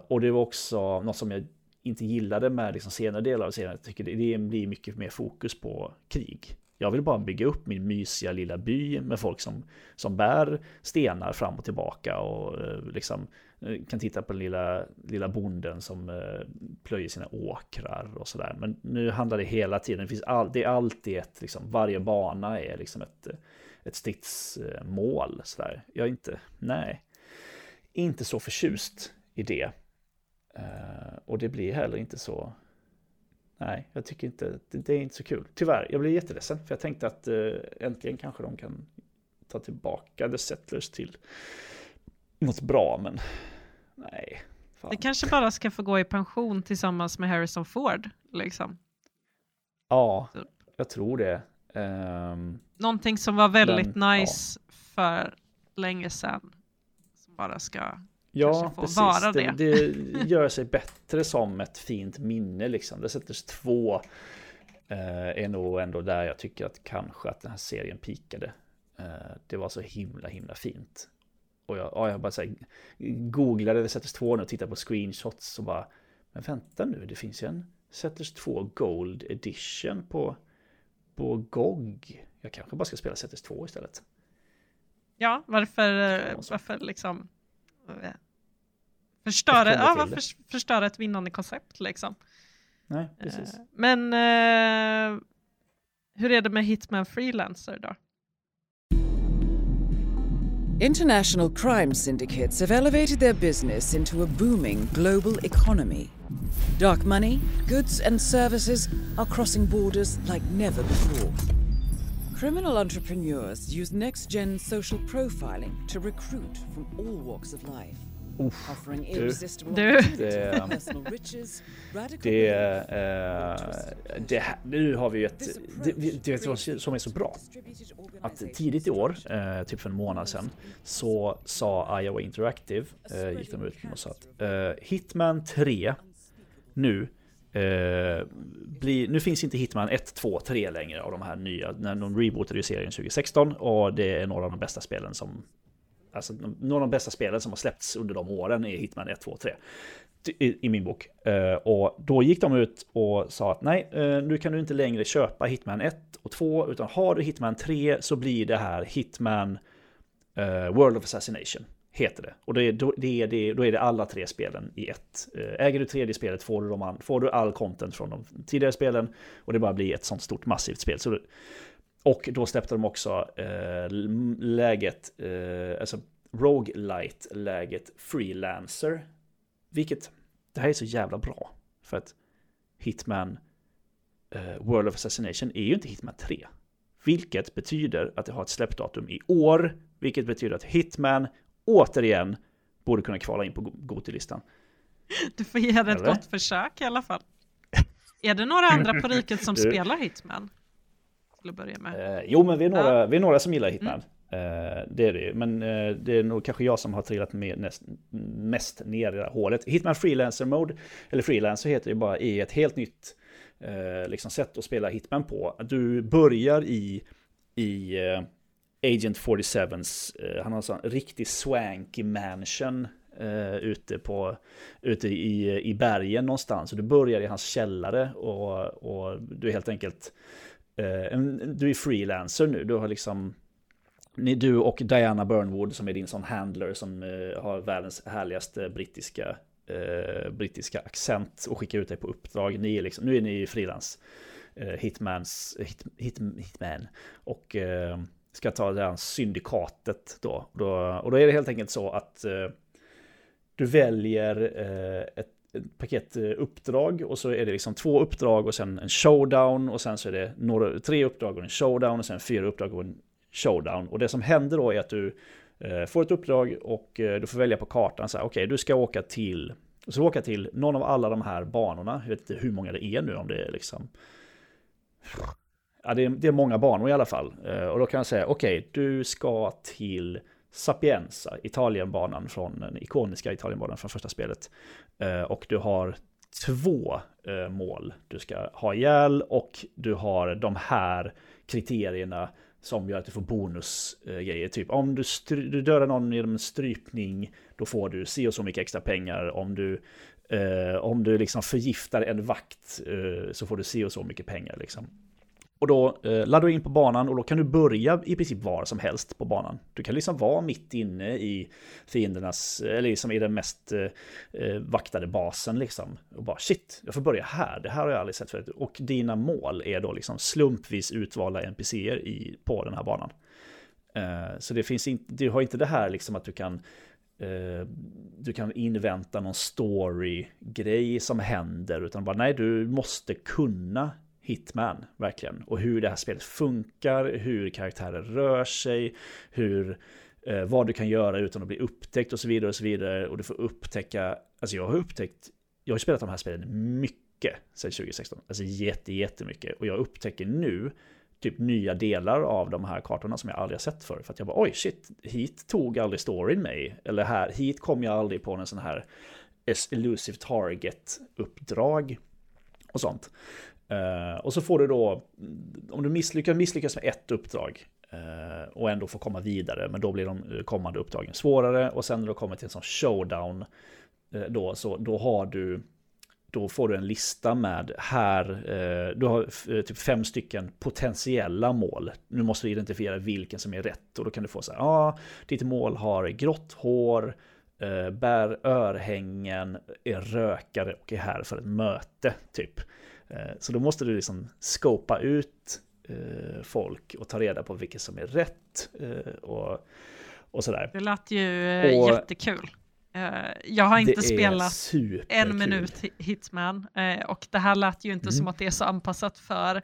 [SPEAKER 2] Och det var också något som jag inte gillade med liksom senare delar av serien. Jag tycker det, det blir mycket mer fokus på krig. Jag vill bara bygga upp min mysiga lilla by med folk som, som bär stenar fram och tillbaka och eh, liksom eh, kan titta på den lilla, lilla bonden som eh, plöjer sina åkrar och sådär. Men nu handlar det hela tiden, det, finns all, det är alltid ett, liksom, varje bana är liksom ett, ett stridsmål. Sådär. Jag är inte, nej, inte så förtjust i det. och det blir heller inte så Nej, jag tycker inte, det, är inte så kul. Tyvärr, jag blev jätteledsen för jag tänkte att äh, äntligen kanske de kan ta tillbaka The Settlers till något bra, men nej.
[SPEAKER 1] Fan. Det kanske bara ska få gå i pension tillsammans med Harrison Ford, liksom.
[SPEAKER 2] Ja, typ. jag tror det. Um,
[SPEAKER 1] Någonting som var väldigt den, nice ja. för länge sedan, som bara ska
[SPEAKER 2] Ja, precis. Vara det. Det, det (laughs) gör sig bättre som ett fint minne liksom. Det sätter två eh, är nog ändå där jag tycker att kanske att den här serien pikade. Eh, det var så himla, himla fint. Och jag, ja, jag bara så här, googlade Settlers 2 nu och tittade på screenshots och bara, men vänta nu, det finns ju en Settlers 2 Gold Edition på, på GOG. Jag kanske bara ska spela Settlers 2 istället.
[SPEAKER 1] Ja, varför, varför liksom förstöra, ja, varför förstöra ett vinnande koncept liksom?
[SPEAKER 2] Nej, precis.
[SPEAKER 1] Men uh, hur är det med Hitman Freelancer då?
[SPEAKER 3] International crime syndicates have elevated their business into a booming global economy. Dark money, goods and services are crossing borders like never before. Criminal entrepreneurs use next gen social profiling to recruit from all walks of life.
[SPEAKER 2] Uff, du,
[SPEAKER 1] du.
[SPEAKER 2] Det, det, äh, det, nu har vi ju ett, det, det, det som är så bra. Att tidigt i år, äh, typ för en månad sedan, så sa Iowa Interactive, äh, gick de ut och sa att Hitman 3 nu Eh, bli, nu finns inte Hitman 1, 2, 3 längre av de här nya. När de rebootade ju serien 2016 och det är några av de bästa spelen som... Alltså några av de bästa spelen som har släppts under de åren är Hitman 1, 2, 3. I, i min bok. Eh, och då gick de ut och sa att nej, eh, nu kan du inte längre köpa Hitman 1 och 2, utan har du Hitman 3 så blir det här Hitman eh, World of Assassination heter det. Och det, då, det, det, då är det alla tre spelen i ett. Eh, äger du tredje spelet får du, de, får du all content från de tidigare spelen. Och det bara blir ett sånt stort massivt spel. Så, och då släppte de också eh, läget, eh, alltså roguelite-läget freelancer. Vilket, det här är så jävla bra. För att Hitman eh, World of Assassination är ju inte Hitman 3. Vilket betyder att det har ett släppdatum i år. Vilket betyder att Hitman återigen borde kunna kvala in på Gotilistan.
[SPEAKER 1] Du får ge det ett gott försök i alla fall. Är det några andra på riket som (laughs) spelar Hitman? Till att börja med.
[SPEAKER 2] Eh, jo, men vi är, några, ja. vi är några som gillar Hitman. Mm. Eh, det är det Men eh, det är nog kanske jag som har trillat med näst, mest ner i det här hålet. Hitman Freelancer Mode, eller Freelancer heter det bara, är ett helt nytt eh, liksom sätt att spela Hitman på. Du börjar i, i eh, Agent 47s, eh, han har en sån riktig swanky mansion eh, ute, på, ute i, i bergen någonstans. Och du börjar i hans källare och, och du är helt enkelt, eh, du är freelancer nu. Du har liksom ni, du och Diana Burnwood som är din sån handler som eh, har världens härligaste brittiska, eh, brittiska accent och skickar ut dig på uppdrag. Ni är liksom, nu är ni frilans eh, hitmans, hit, hit, hitman och eh, ska ta det här syndikatet då. då. Och då är det helt enkelt så att eh, du väljer eh, ett ett paket uppdrag och så är det liksom två uppdrag och sen en showdown och sen så är det några, tre uppdrag och en showdown och sen fyra uppdrag och en showdown. Och det som händer då är att du eh, får ett uppdrag och eh, du får välja på kartan så här, okej, okay, du ska åka till, du ska åka till någon av alla de här banorna. Jag vet inte hur många det är nu, om det är liksom... Ja, det är, det är många banor i alla fall. Eh, och då kan jag säga, okej, okay, du ska till Sapienza, Italienbanan från den ikoniska Italienbanan från första spelet. Eh, och du har två eh, mål du ska ha ihjäl och du har de här kriterierna som gör att du får bonusgrejer. Typ om du, du dödar någon genom en strypning, då får du se och så mycket extra pengar. Om du, eh, om du liksom förgiftar en vakt eh, så får du se och så mycket pengar. Liksom. Och då eh, laddar du in på banan och då kan du börja i princip var som helst på banan. Du kan liksom vara mitt inne i fiendernas, eller liksom i den mest eh, eh vaktade basen liksom. Och bara shit, jag får börja här, det här har jag aldrig sett förut. Och dina mål är då liksom slumpvis utvalda NPCer i, på den här banan. Eh, så det finns inte, du har inte det här liksom att du kan eh, du kan invänta någon story-grej som händer, utan bara nej, du måste kunna Hitman, verkligen. Och hur det här spelet funkar, hur karaktärer rör sig, hur, eh, vad du kan göra utan att bli upptäckt och så vidare och så vidare. Och du får upptäcka, alltså jag har upptäckt, jag har spelat de här spelen mycket sedan 2016. Alltså jätte, jättemycket. Och jag upptäcker nu typ nya delar av de här kartorna som jag aldrig har sett förr. För att jag bara oj shit, hit tog aldrig storyn mig. Eller här, hit kom jag aldrig på en sån här elusive target-uppdrag och sånt. Uh, och så får du då, om du misslyckas, misslyckas med ett uppdrag uh, och ändå får komma vidare, men då blir de eh, kommande uppdragen svårare. Och sen när du kommer till en sån showdown, uh, då, så, då har du, då får du en lista med här, du har typ fem stycken potentiella mål. Nu måste du identifiera vilken som är rätt och då kan du få så här, ja, ah, ditt mål har grått hår, bär örhängen, är rökare och är här för ett möte, typ. Eh, så då måste du liksom skopa ut eh, folk och ta reda på vilket som är rätt eh, och, och sådär.
[SPEAKER 1] Det lät ju och jättekul. Jag har inte spelat en minut Hitman och det här lät ju inte mm. som att det är så anpassat för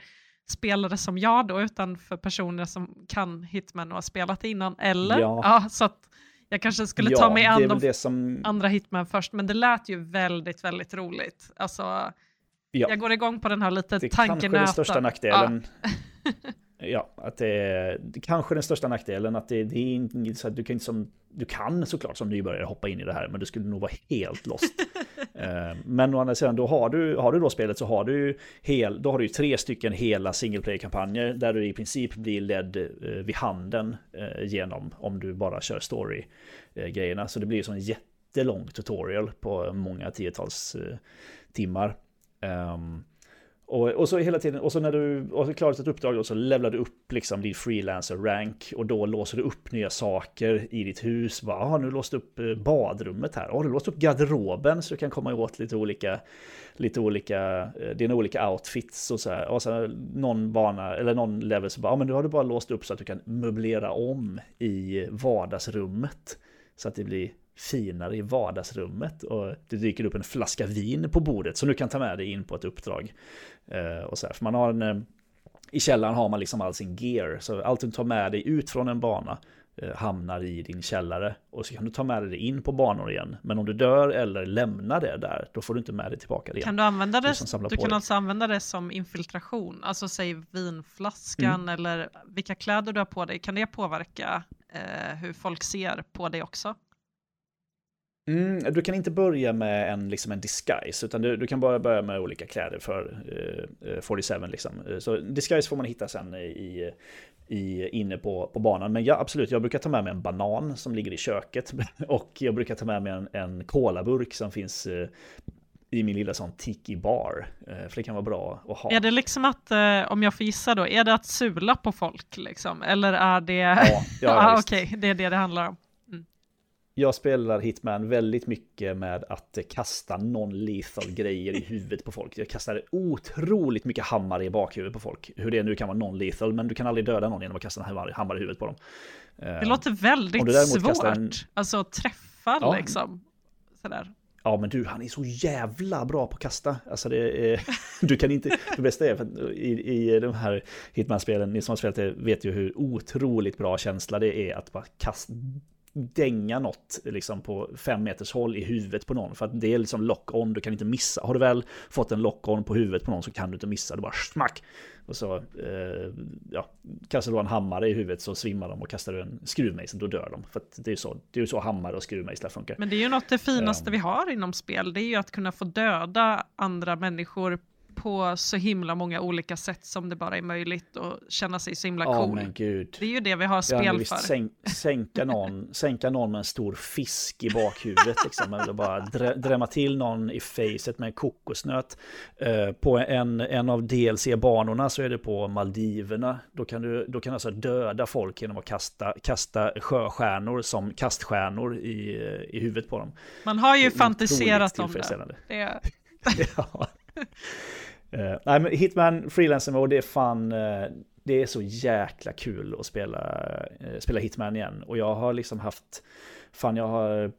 [SPEAKER 1] spelare som jag då, utan för personer som kan Hitman och har spelat innan, eller? Ja. ja så att jag kanske skulle ja, ta mig an de som... andra Hitman först, men det lät ju väldigt, väldigt roligt. Alltså, Ja. Jag går igång på den här lite tankenöten. Det kanske den
[SPEAKER 2] största nackdelen. Ja. (laughs) ja, att det är kanske den största nackdelen att det, det är inte så att du kan som, du kan såklart som nybörjare hoppa in i det här, men du skulle nog vara helt lost. (laughs) Eh, men å andra sidan, då har du, har du då spelet så har du, hel, då har du tre stycken hela single player-kampanjer där du i princip blir ledd eh, vid handen eh, genom om du bara kör story-grejerna. Så det blir som en jättelång tutorial på många tiotals timmar. Um, och, och, så hela tiden, och så när du har klarat ett uppdrag då, så levlar du upp liksom din freelancer rank och då låser du upp nya saker i ditt hus. Bara, ah, nu låst upp eh, badrummet här. Har ah, du låst upp garderoben så du kan komma åt lite olika, lite olika, eh, dina olika outfits och så här. Och så någon bana, eller någon level så bara, ah, men nu har du bara låst upp så att du kan möblera om i vardagsrummet. Så att det blir finare i vardagsrummet och det dyker upp en flaska vin på bordet som du kan ta med dig in på ett uppdrag. Eh, och så här, för man har en, eh, I källaren har man liksom all sin gear, så allt du tar med dig ut från en bana eh, hamnar i din källare och så kan du ta med dig det in på banor igen. Men om du dör eller lämnar det där, då får du inte med dig tillbaka det igen.
[SPEAKER 1] Kan du använda det? Du, du kan alltså använda det som infiltration, alltså säg vinflaskan mm. eller vilka kläder du har på dig. Kan det påverka eh, hur folk ser på dig också?
[SPEAKER 2] Mm, du kan inte börja med en, liksom en disguise, utan du, du kan bara börja med olika kläder för eh, 47. Liksom. Så disguise får man hitta sen i, i, inne på, på banan. Men ja, absolut, jag brukar ta med mig en banan som ligger i köket. (laughs) Och jag brukar ta med mig en, en kolaburk som finns eh, i min lilla sån tiki bar. Eh, för det kan vara bra att ha.
[SPEAKER 1] Är det liksom att, eh, om jag får gissa då, är det att sula på folk liksom? Eller är det... Ja,
[SPEAKER 2] ja, (laughs)
[SPEAKER 1] ah, okej, okay. det är det det handlar om.
[SPEAKER 2] Jag spelar Hitman väldigt mycket med att kasta non-lethal grejer i huvudet på folk. Jag kastar otroligt mycket hammare i bakhuvudet på folk. Hur det nu kan vara non-lethal, men du kan aldrig döda någon genom att kasta en hammare i huvudet på dem.
[SPEAKER 1] Det eh, låter väldigt svårt, en... alltså att träffa ja. liksom. Sådär.
[SPEAKER 2] Ja men du, han är så jävla bra på att kasta. Alltså det är, (laughs) du kan inte, det bästa är för i, i de här Hitman-spelen, ni som har spelat det vet ju hur otroligt bra känsla det är att bara kasta, dänga något liksom på fem meters håll i huvudet på någon. För att det är liksom lock-on, du kan inte missa. Har du väl fått en lock-on på huvudet på någon så kan du inte missa, du bara smack. Och så eh, ja, kastar du en hammare i huvudet så svimmar de och kastar du en skruvmejsel då dör de. För det är ju så, det är så hammare och skruvmejslar funkar.
[SPEAKER 1] Men det är ju något det finaste um, vi har inom spel, det är ju att kunna få döda andra människor på så himla många olika sätt som det bara är möjligt och känna sig så himla cool.
[SPEAKER 2] Oh, men Gud.
[SPEAKER 1] Det är ju det vi har spel för.
[SPEAKER 2] Sänk, sänka, någon, (laughs) sänka någon med en stor fisk i bakhuvudet. Liksom, eller bara drä, drämma till någon i facet med en kokosnöt. Uh, på en, en av DLC-banorna så är det på Maldiverna. Då kan du då kan alltså döda folk genom att kasta, kasta sjöstjärnor som kaststjärnor i, i huvudet på dem.
[SPEAKER 1] Man har ju fantiserat om det. det. (laughs) ja. (laughs)
[SPEAKER 2] Uh, nej men Hitman Freelancer Mode, det är fan, uh, det är så jäkla kul att spela, uh, spela Hitman igen. Och jag har liksom haft, fan jag har,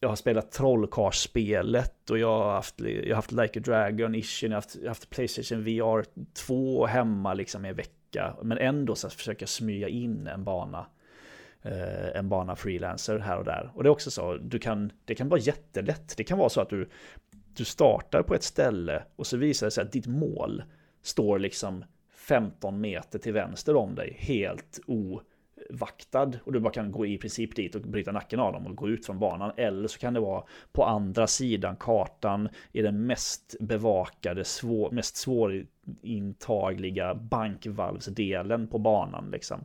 [SPEAKER 2] jag har spelat Trollkarlsspelet och jag har haft, jag har haft Like a Dragon Ishin, jag har haft, jag har haft Playstation VR 2 hemma liksom i en vecka. Men ändå så försöker jag smyga in en bana en bana freelancer här och där. Och det är också så, du kan, det kan vara jättelätt. Det kan vara så att du du startar på ett ställe och så visar det sig att ditt mål står liksom 15 meter till vänster om dig, helt ovaktad. Och du bara kan gå i princip dit och bryta nacken av dem och gå ut från banan. Eller så kan det vara på andra sidan kartan i den mest bevakade, svår, mest svårintagliga bankvalvsdelen på banan. Liksom.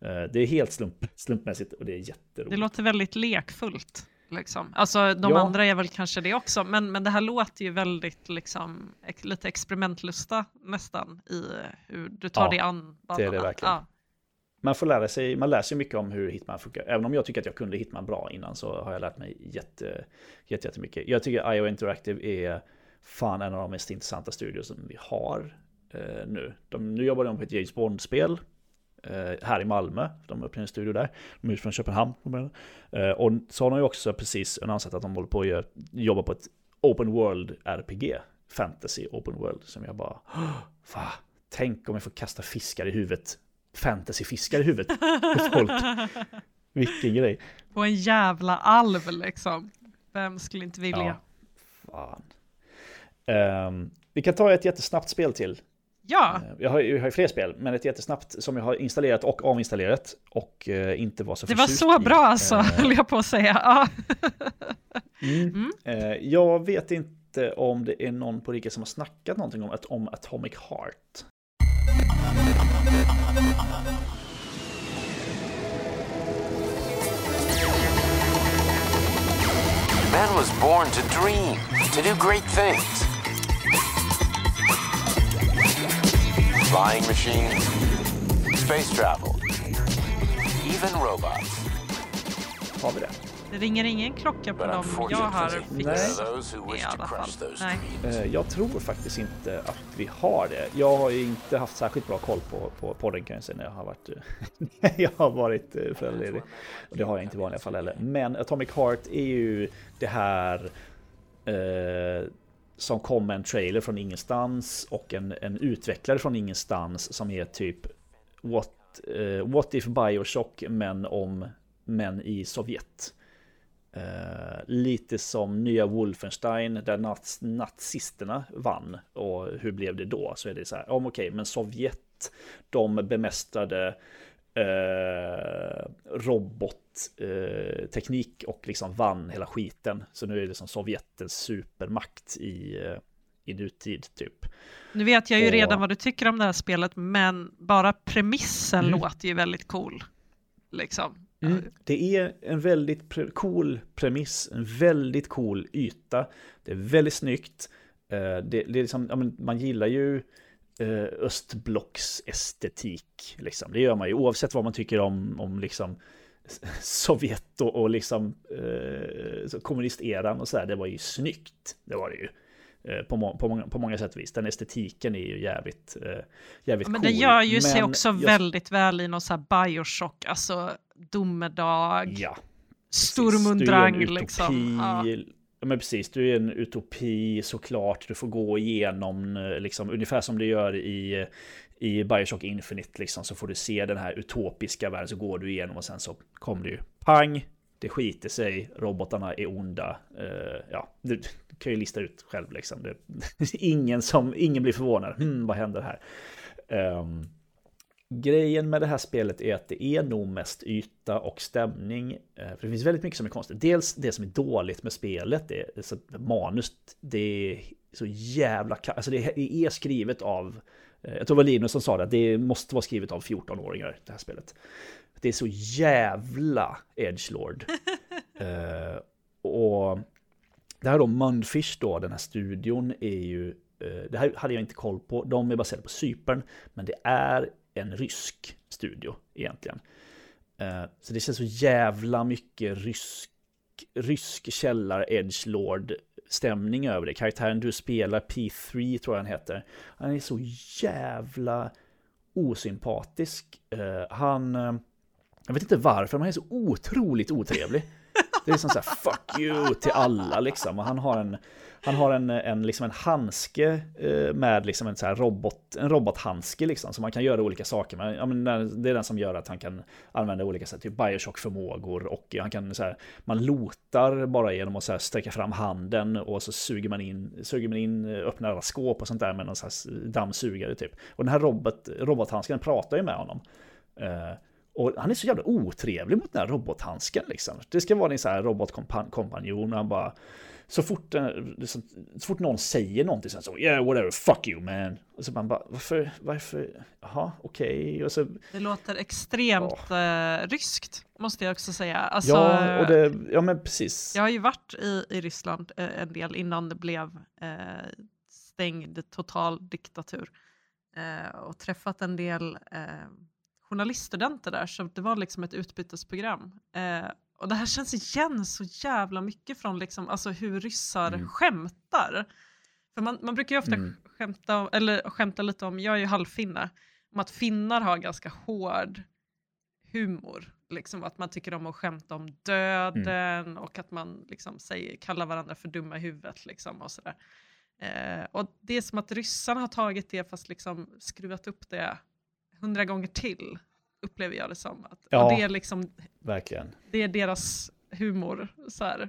[SPEAKER 2] Eh, det är helt slump, slumpmässigt och det är jätteroligt.
[SPEAKER 1] Det låter väldigt lekfullt. Liksom. Alltså de ja. andra är väl kanske det också, men, men det här låter ju väldigt liksom, lite experimentlusta nästan i hur du tar ja, dig an
[SPEAKER 2] banorna. det är det verkligen. Ja. Man får lära sig, man lär sig mycket om hur Hitman funkar. Även om jag tycker att jag kunde Hitman bra innan så har jag lärt mig jätte, jätte, jättemycket. Jag tycker IO Interactive är fan en av de mest intressanta studios som vi har eh, nu. De, nu jobbar de på ett James Bond-spel Eh, här i Malmö. De öppnade en studio där. De är från Köpenhamn. Eh, och så har de ju också precis annonsat att de håller på att jobba på ett Open World RPG. Fantasy Open World. Som jag bara, (gasps) va? Tänk om jag får kasta fiskar i huvudet. Fantasy-fiskar i huvudet på folk. (laughs) Vilken grej.
[SPEAKER 1] På en jävla alv liksom. Vem skulle inte vilja?
[SPEAKER 2] Ja, fan. Um, vi kan ta ett jättesnabbt spel till.
[SPEAKER 1] Ja.
[SPEAKER 2] Eh, jag har, jag har fler spel, men ett jättesnabbt som jag har installerat och avinstallerat och uh, inte var så
[SPEAKER 1] Det var så bra alltså, uh, höll jag på att säga. Ja. (laughs)
[SPEAKER 2] mm. Mm. Uh, jag vet inte om det är någon på Rika som har snackat någonting om, om Atomic Heart. Man was born to dream, to do great things. Flying machines, space travel, even robots. Har vi det?
[SPEAKER 1] Det ringer ingen klocka på dem jag har fixat i alla fall. Nej.
[SPEAKER 2] Eh, jag tror faktiskt inte att vi har det. Jag har ju inte haft särskilt bra koll på, på podden kan jag säga när jag har varit, (laughs) jag har varit eh, föräldraledig. Och det har jag inte i vanliga fall heller. Men Atomic Heart är ju det här eh, som kom med en trailer från ingenstans och en, en utvecklare från ingenstans som är typ What, uh, what if Bioshock men om men i Sovjet. Uh, lite som nya Wolfenstein där naz nazisterna vann. Och hur blev det då? Så är det så här, om okej, okay, men Sovjet, de bemästrade eh, robotteknik och liksom vann hela skiten. Så nu är det som Sovjetens supermakt i, eh, i nutid typ.
[SPEAKER 1] Nu vet jag ju
[SPEAKER 2] Och-
[SPEAKER 1] redan vad du tycker om det här spelet, men bara premissen
[SPEAKER 2] Mm.
[SPEAKER 1] låter ju väldigt cool. Liksom.
[SPEAKER 2] Mm. Det är en väldigt pre- cool premiss, en väldigt cool yta. Det är väldigt snyggt. Eh, Det, det är liksom, man gillar ju eh, östblocksestetik. Liksom. Det gör man ju oavsett vad man tycker om, om liksom (laughs) Sovjet och, och liksom eh, kommunisteran och sådär. Det var ju snyggt. Det var det ju. Eh, På, må, på, många, på många sätt vis. Den estetiken är ju jävligt, eh, jävligt
[SPEAKER 1] Men
[SPEAKER 2] cool.
[SPEAKER 1] det gör ju sig
[SPEAKER 2] Men
[SPEAKER 1] också
[SPEAKER 2] jag-
[SPEAKER 1] väldigt väl i någon så här Bioshock, alltså domedag,
[SPEAKER 2] Ja,
[SPEAKER 1] Stormundrang liksom. Ja
[SPEAKER 2] ja. men precis, du är en utopi såklart. Du får gå igenom, eh, liksom, ungefär som du gör i, i Bioshock Infinite, liksom, så får du se den här utopiska världen, så går du igenom och sen så kommer det ju pang, det skiter sig, robotarna är onda. Uh, ja, du, kan ju lista ut själv liksom. Det, (laughs) ingen, som, ingen blir förvånad, hmm, vad händer här? Um, Grejen med det här spelet är att det är nog mest yta och stämning. eh, För det finns väldigt mycket som är konstigt. Dels det som är dåligt med spelet, det är så manus, det är så jävla Alltså det är skrivet av, eh, jag tror det var Linus som sa det, det måste vara skrivet av 14-åringar, det här spelet. Det är så jävla edgelord. (laughs) Eh, och det här då, Mundfish då, den här studion är ju, det här hade jag inte koll på, de är baserade på Cypern, men det är en rysk studio egentligen. Eh, Så det känns så jävla mycket rysk, rysk källar edgelord stämning över det. Karaktären du spelar, P3 tror jag han heter, han är så jävla osympatisk. Eh, Han, eh, jag vet inte varför, men han är så otroligt otrevlig. Det är som så här, fuck you till alla liksom. Och han har en, han har en, en, liksom en handske eh, med liksom en, så här robot, en robothandske liksom. Så man kan göra olika saker med. Ja, men det är den som gör att han kan använda olika sätt, typ Bioshock-förmågor. Och han kan så här, man lotar bara genom att så här, sträcka fram handen och så suger man in, suger man in, eh, öppnar alla skåp och sånt där med någon slags dammsugare typ. Och den här robot, robothandsken pratar ju med honom. Eh, och han är så jävla otrevlig mot den här robothandsken liksom. Det ska vara en sån här robotkompanjon och han bara... Så fort, eh, liksom, så fort någon säger någonting så så yeah whatever, fuck you man. Och så man bara varför, varför, jaha okej. Så,
[SPEAKER 1] Det låter extremt eh, ryskt, måste jag också säga. Alltså,
[SPEAKER 2] ja, och det, ja men precis.
[SPEAKER 1] Jag har ju varit i, i Ryssland eh, en del innan det blev eh, stängd total diktatur eh, och träffat en del eh, journaliststudenter där, så det var liksom ett utbytesprogram. Eh, och det här (laughs) känns igen så jävla mycket från liksom, alltså hur ryssar
[SPEAKER 2] Mm.
[SPEAKER 1] skämtar. För man, man brukar ju ofta
[SPEAKER 2] Mm.
[SPEAKER 1] skämta, eller skämta lite om, jag är ju halvfinne, om att finnar har ganska hård humor. Liksom att man tycker om att skämta om döden och att man liksom säger, kallar varandra för dumma i huvudet. Liksom och sådär. Eh, och det är som att ryssarna har tagit det fast liksom skruvat upp det hundra gånger till, upplever jag det som. Att,
[SPEAKER 2] Ja.
[SPEAKER 1] Och det är, liksom,
[SPEAKER 2] Verkligen.
[SPEAKER 1] det är deras humor. Så. (laughs)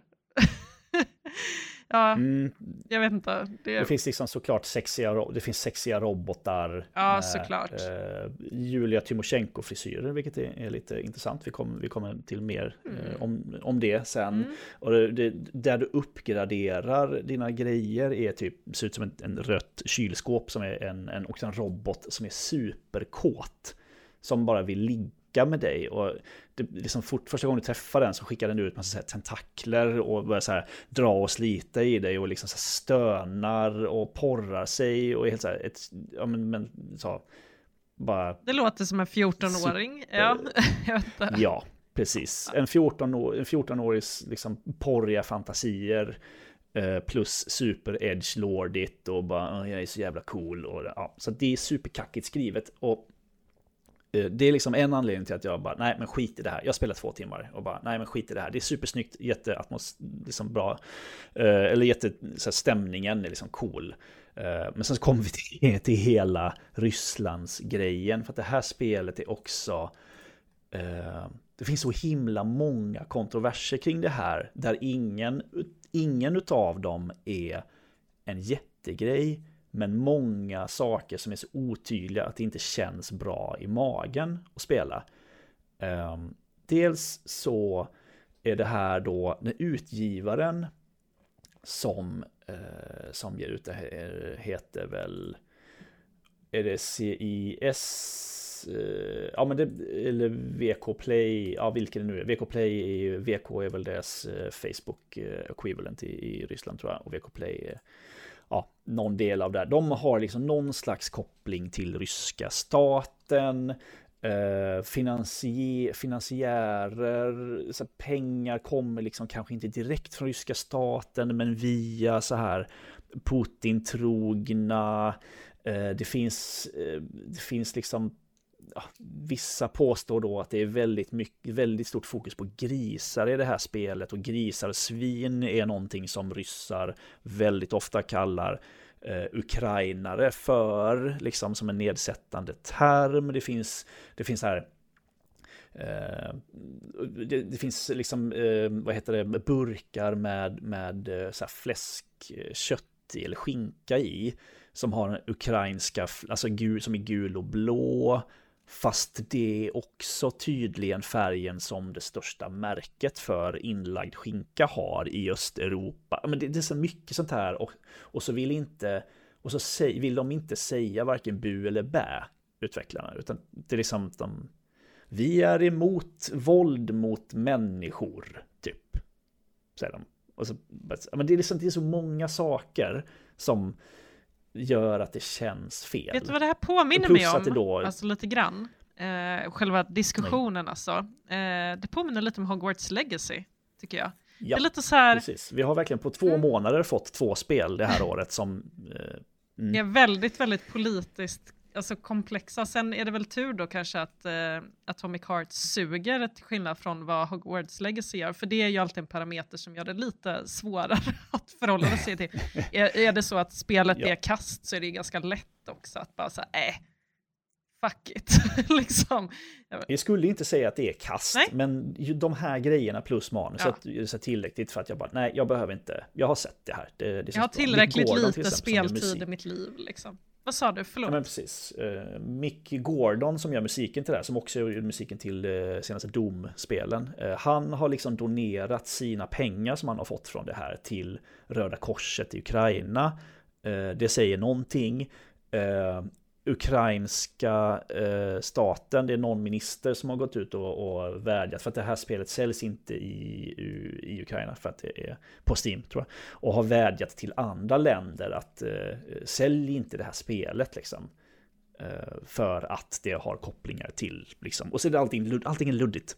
[SPEAKER 1] ja,
[SPEAKER 2] Mm,
[SPEAKER 1] jag vet inte. Det,
[SPEAKER 2] det finns liksom såklart sexiga, det finns sexiga robotar.
[SPEAKER 1] Ja, såklart.
[SPEAKER 2] Eh, Julia Tymosjenko-frisyrer, vilket är, är lite intressant. Vi kommer, vi kommer till mer eh, om, om det sen.
[SPEAKER 1] Mm.
[SPEAKER 2] Och det, det, där du uppgraderar dina grejer är typ, ser ut som en, en rött kylskåp som är en, en, också en robot som är superkåt. Som bara vill ligga med dig. Och det, liksom fort, första gången du träffar den så skickar den ut massa tentakler och börjar så här dra och slita i dig och liksom så stönar och porrar sig och är helt så här, ett, ja men, men så, bara
[SPEAKER 1] det låter som en 14-åring. Ja, (laughs) jag vet inte.
[SPEAKER 2] Ja, precis. En 14-år- en 14-årigs liksom porriga fantasier eh, plus super edge lordigt och bara "Åh, jag är så jävla cool. Och, ja, så det är superkackigt skrivet. Och Eh, det är liksom en anledning till att jag bara, nej men skit i det här. Jag spelar två timmar och bara, nej men skit i det här. Det är supersnyggt, jätteatmos, liksom bra. Eh, eller jätte, så här, stämningen är liksom cool. Eh, men sen så kommer vi till, (laughs) till hela Rysslands grejen. För att det här spelet är också Eh, det finns så himla många kontroverser kring det här där ingen, ingen utav dem är en jättegrej men många saker som är så otydliga att det inte känns bra i magen att spela. Ehm, dels så är det här då när utgivaren som, eh, som ger ut det här heter väl är det CIS eh, ja men det, eller VK Play, ja vilken det nu är. VK Play är ju, VK är väl deras eh, Facebook eh, equivalent i, i Ryssland tror jag. Och VK Play är ja, någon del av det. De har liksom någon slags koppling till ryska staten. Eh, finansier, finansiärer, så pengar kommer liksom kanske inte direkt från ryska staten men via så här Putin-trogna. Eh, det, finns, eh, det finns liksom ja, vissa påstår då att det är väldigt, mycket, väldigt stort fokus på grisar i det här spelet och grisar och svin är någonting som ryssar väldigt ofta kallar eh, ukrainare för, liksom som en nedsättande term. Det finns, det finns här eh, det, det, finns liksom, eh, vad heter det, burkar med, med eh, så här fläskkött i, eller skinka i. Som har en ukrainska, alltså gul, som är gul och blå. Fast det är också tydligen färgen som det största märket för inlagd skinka har i Östeuropa. Men det, det är så mycket sånt här och, och så vill inte och så säg, vill de inte säga varken bu eller bä utvecklarna utan det är liksom de vi är emot våld mot människor typ säger de. Och så, men det är liksom det är så många saker som gör att det känns fel.
[SPEAKER 1] Vet du vad det här påminner mig om? Då... Alltså lite grann. Eh, själva diskussionen Nej. alltså. Eh, det påminner lite om Hogwarts Legacy, tycker jag. Ja, det är lite så här...
[SPEAKER 2] precis. Vi har verkligen på två mm. månader fått två spel det här året som... Eh,
[SPEAKER 1] mm. är väldigt, väldigt politiskt alltså komplexa. Sen är det väl tur då kanske att eh, Atomic Heart suger till skillnad från vad Hogwarts Legacy gör, för det är ju alltid en parameter som gör det lite svårare (laughs) att förhålla sig till. (laughs) är, är det så att spelet ja. är kast så är det ganska lätt också att bara säga äh, fuck it. (laughs) liksom.
[SPEAKER 2] Jag skulle inte säga att det är kast, nej. men de här grejerna plus manuset ja. är tillräckligt för att jag bara, nej, jag behöver inte, jag har sett det här. Det, det
[SPEAKER 1] jag har tillräckligt lite speltid i mitt liv. Liksom. Vad sa du? Förlåt.
[SPEAKER 2] Ja, men precis. Uh, Mick Gordon som gör musiken till det här, som också gjorde musiken till eh, senaste Doom-spelen. Eh, han har liksom donerat sina pengar som han har fått från det här till Röda Korset i Ukraina. det säger någonting ukrainska eh, staten, det är någon minister som har gått ut och, och vädjat för att det här spelet säljs inte i, i, Ukraina för att det är på Steam tror jag. Och har vädjat till andra länder att eh, sälj inte det här spelet liksom. Eh, för att det har kopplingar till liksom. Och så är det allting, allting är luddigt.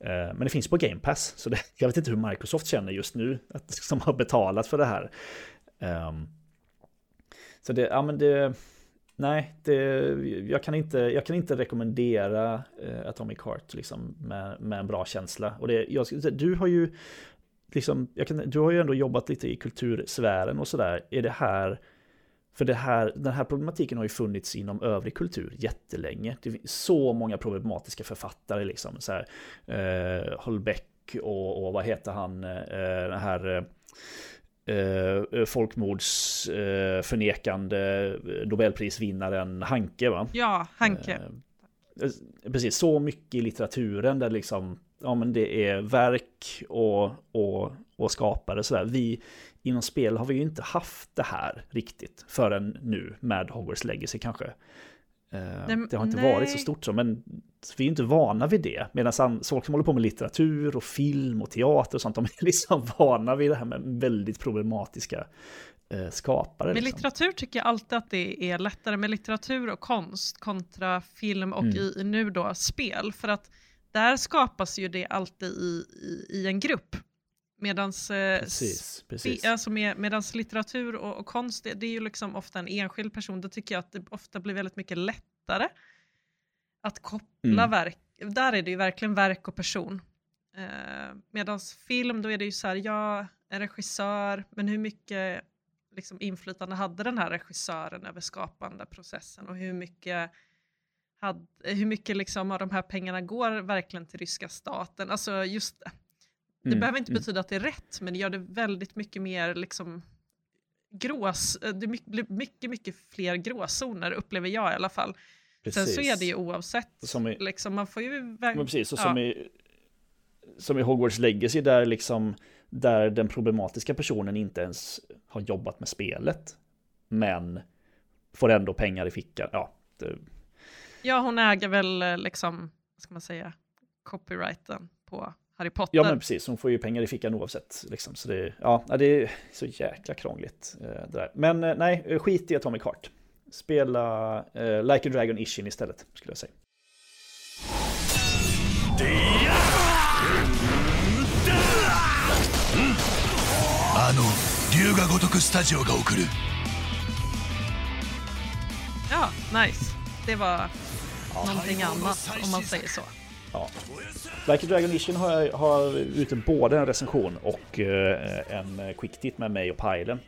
[SPEAKER 2] Eh, men det finns på Game Pass, så det, jag vet inte hur Microsoft känner just nu, att, (laughs) som har betalat för det här. Um, så det, ja men det, Nej, det, jag, kan inte, jag kan inte rekommendera eh, Atomic Heart liksom, med, med en bra känsla. Och det, jag, du har ju liksom, kan, du har ju ändå jobbat lite i kultursfären och sådär. Är det här, för det här, den här problematiken har ju funnits inom övrig kultur jättelänge. Det finns så många problematiska författare liksom. Så här, eh, Holbeck och, och vad heter han, eh, den här eh, eh, folkmordsförnekande eh, Nobelprisvinnaren Hanke va?
[SPEAKER 1] Ja, Hanke.
[SPEAKER 2] Eh, precis, så mycket i litteraturen där liksom, ja men det är verk och, och, och skapare sådär. Vi inom spel har vi ju inte haft det här riktigt förrän nu med Hogwarts Legacy kanske. Eh, det har inte nej. varit så stort så, men vi är inte vana vid det. Medan folk som håller på med litteratur och film och teater och sånt, de är (laughs) liksom vana vid det här med väldigt problematiska eh, skapare.
[SPEAKER 1] Med
[SPEAKER 2] liksom.
[SPEAKER 1] litteratur tycker jag alltid att det är lättare med litteratur och konst kontra film och mm. i, nu då spel. För att där skapas ju det alltid i, i, i en grupp. Medans, eh, precis, precis. Alltså med, medans litteratur och, och konst, det, det, är ju liksom ofta en enskild person. Då tycker jag att det ofta blir väldigt mycket lättare att koppla mm. verk. Där är det ju verkligen verk och person. Eh, medans film, då är det ju så här, ja, en regissör, men hur mycket liksom, inflytande hade den här regissören över skapande processen och hur mycket hade, hur mycket liksom av de här pengarna går verkligen till ryska staten? Alltså just det mm. behöver inte mm. betyda att det är rätt, men det gör det väldigt mycket mer liksom grås, det blir mycket, mycket fler gråzoner upplever jag i alla fall. Sen så är det ju oavsett.
[SPEAKER 2] Som i,
[SPEAKER 1] liksom, man får ju
[SPEAKER 2] men precis, och som, i, som i Hogwarts Legacy där liksom där den problematiska personen inte ens har jobbat med spelet. Men får ändå pengar i fickan. Ja, det...
[SPEAKER 1] ja hon äger väl eh, liksom, vad ska man säga, copyrighten på Harry Potter.
[SPEAKER 2] Ja, men precis. Hon får ju pengar i fickan oavsett. Liksom. Så det, ja, det är så jäkla krångligt. Eh, det där. Men eh, nej, eh, skit i Atomic Heart. Spela eh, Like a Dragon Ishin istället, skulle jag säga.
[SPEAKER 1] Ja, nice. Det var någonting annat om man säger så.
[SPEAKER 2] Ja. Like a Dragon Edition har, har ute både en recension och eh, en quick tit med mig och Pajlen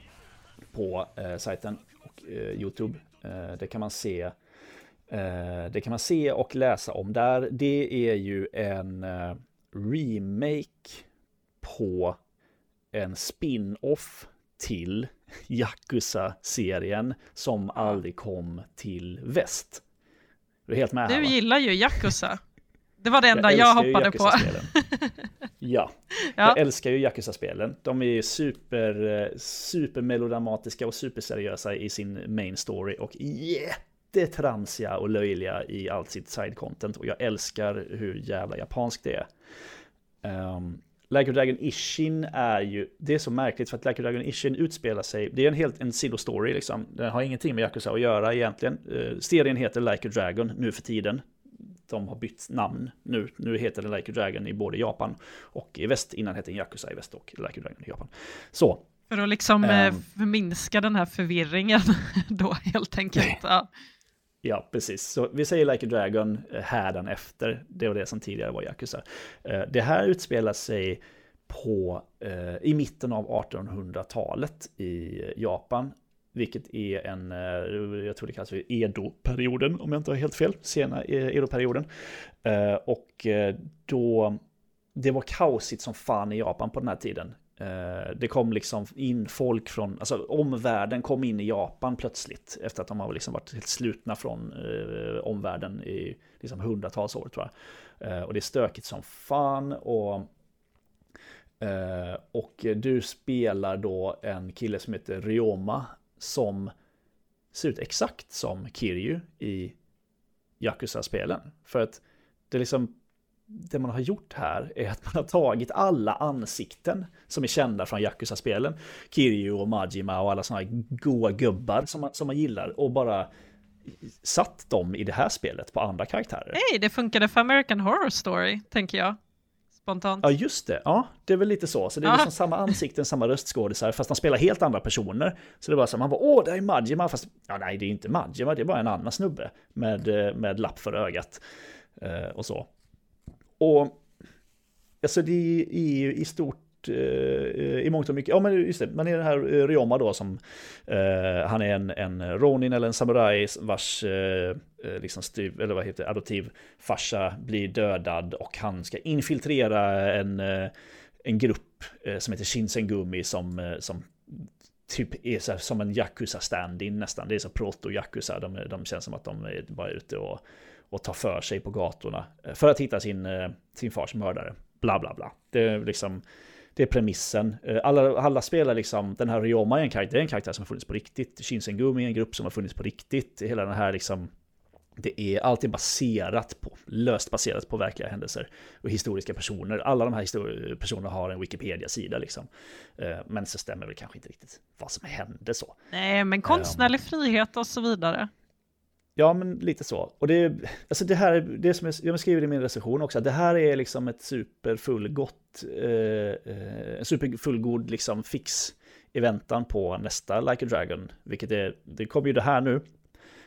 [SPEAKER 2] på eh, sajten och eh, Youtube. Eh, det kan man se eh, det kan man se och läsa om där. Det är ju en eh, remake på en spin-off till (laughs) Yakuza-serien som aldrig kom till väst. Du är helt med
[SPEAKER 1] Du
[SPEAKER 2] här,
[SPEAKER 1] gillar ju Yakuza. Det var det enda jag,
[SPEAKER 2] ju
[SPEAKER 1] hoppade på. (laughs)
[SPEAKER 2] Ja,
[SPEAKER 1] Ja.
[SPEAKER 2] jag älskar ju Yakuza-spelen. De är super, eh, super melodramatiska och superseriösa i sin main story och jättetramsiga och löjliga i allt sitt side-content. Och jag älskar hur jävla japanskt det är. Um, Like Dragon Ishin är ju, det är så märkligt för att Like a Dragon Ishin utspelar sig, det är en helt en sidostory liksom. Den har ingenting med Yakuza att göra egentligen. Uh, serien heter Like a Dragon nu för tiden. De har bytt namn nu. Nu heter den Like a Dragon i både Japan och i väst. Innan hette den Yakuza i väst och Like a Dragon i Japan. Så,
[SPEAKER 1] För att liksom
[SPEAKER 2] Ehm.
[SPEAKER 1] förminska den här förvirringen (laughs) då helt enkelt. Ja.
[SPEAKER 2] Ja, precis. Så vi säger Like a Dragon eh, härdan efter. Det var det som tidigare var Yakuza. Eh, Det här utspelar sig på, eh, i mitten av 1800-talet i Japan. Vilket är en, eh, jag tror det kallas för Edo-perioden, om jag inte har helt fel. Sena eh, Edo-perioden. Eh, och då, det var kaosigt som fan i Japan på den här tiden. Det kom liksom in folk från, alltså omvärlden kom in i Japan plötsligt efter att de har liksom varit helt slutna från eh, omvärlden i liksom hundratals år tror jag. Eh, och det är stökigt som fan och eh, och du spelar då en kille som heter Ryoma som ser ut exakt som Kiryu i Yakuza-spelen. För att det liksom det man har gjort här är att man har tagit alla ansikten som är kända från Yakuza-spelen. Kiryu och Majima och alla sådana här goa gubbar som man, som man gillar och bara satt dem i det här spelet på andra karaktärer.
[SPEAKER 1] Hej, det funkade för American Horror Story, tänker jag. Spontant.
[SPEAKER 2] Ja, just det. Ja, det är väl lite så. Så det är liksom samma ansikten, samma röstskådisar, fast de spelar helt andra personer. Så det är bara så man bara, åh, det är Majima, fast ja, nej, det är inte Majima, det är bara en annan snubbe med, eh, med lapp för ögat eh, och så. Och alltså det är ju i stort eh, i mångt och mycket, ja men just det, man är den här eh, Ryoma då som, eh, han är en, en Ronin eller en samuraj vars, eh, eh liksom styv, eller vad heter det, adoptiv farsa blir dödad och han ska infiltrera en, eh, en grupp som heter Shinsengumi som, som typ är så här, som en Yakuza-stand-in nästan. Det är så proto-Yakuza, de, de känns som att de är bara ute och, och tar för sig på gatorna för att hitta sin, sin fars mördare. Bla bla bla. Det är liksom det är premissen. Eh, Alla, alla spelar liksom, den här Ryoma är en karaktär, är en karaktär som har funnits på riktigt. Shinsengumi är en grupp som har funnits på riktigt. Hela den här liksom, det är alltid baserat på, löst baserat på verkliga händelser och historiska personer. Alla de här personerna har en Wikipedia-sida liksom. Eh, Men så stämmer väl kanske inte riktigt vad som hände så.
[SPEAKER 1] Nej, men konstnärlig frihet och så vidare.
[SPEAKER 2] Ja, men lite så. Och det, alltså det här, det som jag, jag skriver i min recension också, att det här är liksom ett superfullgott, eh, eh, en superfullgod liksom fix i väntan på nästa Like a Dragon, vilket är, det kommer ju det här nu.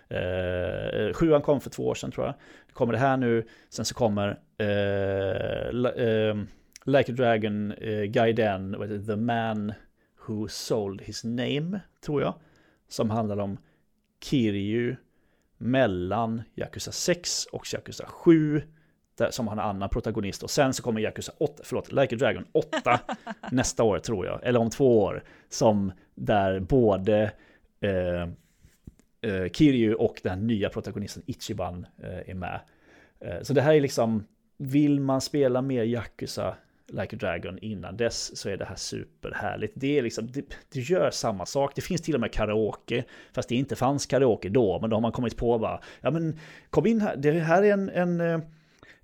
[SPEAKER 2] Eh, sjuan kom för två år sedan tror jag. Det kommer det här nu, sen så kommer eh, la- eh, Like a Dragon, eh, Gaiden, The Man Who Sold His Name, tror jag. Som handlar om Kiryu mellan Yakuza 6 och Yakuza 7. Där, som har en annan protagonist. Och sen så kommer Yakuza 8, förlåt, Like a Dragon 8 (laughs) nästa år tror jag. Eller om två år. Som där både eh, eh, Kiryu och den nya protagonisten Ichiban eh, är med. Eh, så det här är liksom, vill man spela mer Yakuza Like a Dragon innan dess så är det här superhärligt. Det är liksom, det, det, gör samma sak. Det finns till och med karaoke, fast det inte fanns karaoke då, men då har man kommit på bara, ja men kom in här, det här är en, en,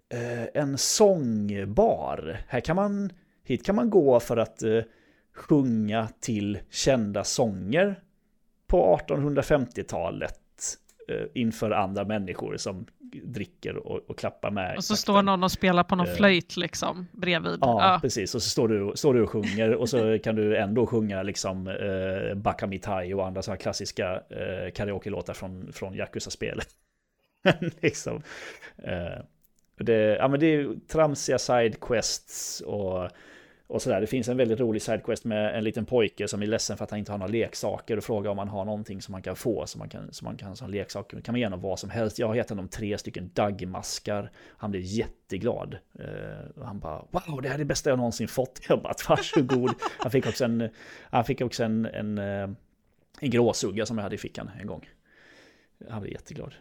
[SPEAKER 2] eh, en sångbar. Här kan man, hit kan man gå för att eh, sjunga till kända sånger på 1850-talet inför andra människor som dricker och, och klappar med.
[SPEAKER 1] Och så står någon och spelar på någon uh, flöjt liksom bredvid.
[SPEAKER 2] Ja, ja, precis. Och så står du, står du och sjunger och så kan du ändå sjunga liksom uh, Bakamitai och andra sådana klassiska uh, karaoke-låtar från, från Yakuza-spelet. (laughs) liksom. Uh, det, ja, men det är tramsiga sidequests och och sådär. Det finns en väldigt rolig sidequest med en liten pojke som är ledsen för att han inte har några leksaker och frågar om han har någonting som man kan få som man kan som man kan som leksak. Kan man ge honom vad som helst. Jag har gett honom tre stycken dagmaskar. Han blev jätteglad. Uh, han bara wow, det här är det bästa jag någonsin fått. Jag bara varsågod. han fick också en, han fick också en, en, eh, en gråsugga som jag hade i fickan en gång. Han blev jätteglad.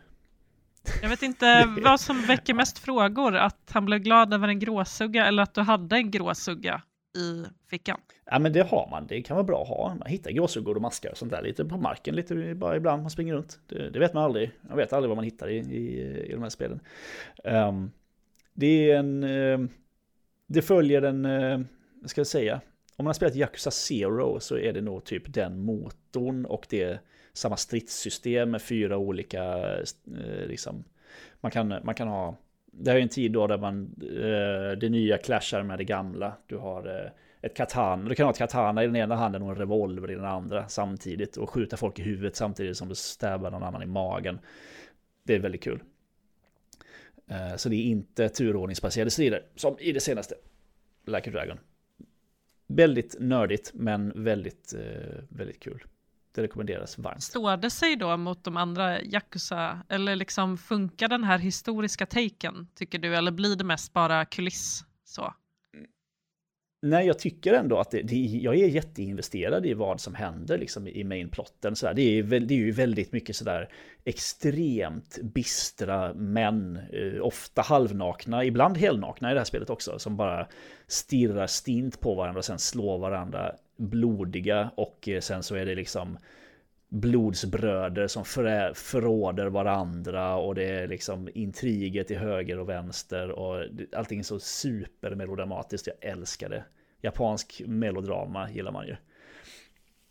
[SPEAKER 1] Jag vet inte vad som väcker mest frågor, att han blev glad över en gråsugga eller att du hade en gråsugga i fickan?
[SPEAKER 2] Ja men det har man, det kan vara bra att ha. Man hittar gråsuggor och maskar och sånt där lite på marken, lite bara ibland man springer runt. Det, det vet man aldrig. Man vet aldrig vad man hittar i, i, i de här spelen. Um, det är en... Uh, det följer en, uh, vad ska jag säga? Om man har spelat Yakuza Zero så är det nog typ den motorn och det samma stridssystem med fyra olika, uh, liksom, man kan, man kan ha det här är en tid då där man, eh, det nya clashar med det gamla. Du har eh, ett katana, du kan ha ett katana i den ena handen och en revolver i den andra samtidigt och skjuta folk i huvudet samtidigt som du stäbar någon annan i magen. Det är väldigt kul. Eh, så det är inte turordningsbaserade strider som i det senaste Like a Dragon. Väldigt nördigt men väldigt, eh, väldigt kul. Det rekommenderas varmt.
[SPEAKER 1] Står det sig då mot de andra Yakuza? Eller liksom funkar den här historiska taken, tycker du? Eller blir det mest bara kuliss? Så?
[SPEAKER 2] Nej, jag tycker ändå att det, det, jag är jätteinvesterad i vad som händer liksom, i mainplotten. Så det, är, det är ju väldigt mycket sådär extremt bistra män, eh, ofta halvnakna, ibland helnakna i det här spelet också, som bara stirrar stint på varandra och sen slår varandra blodiga och eh, sen så är det liksom blodsbröder som förråder varandra och det är liksom intriger till höger och vänster och allting är så supermelodramatiskt. Jag älskar det. Japansk melodrama gillar man ju.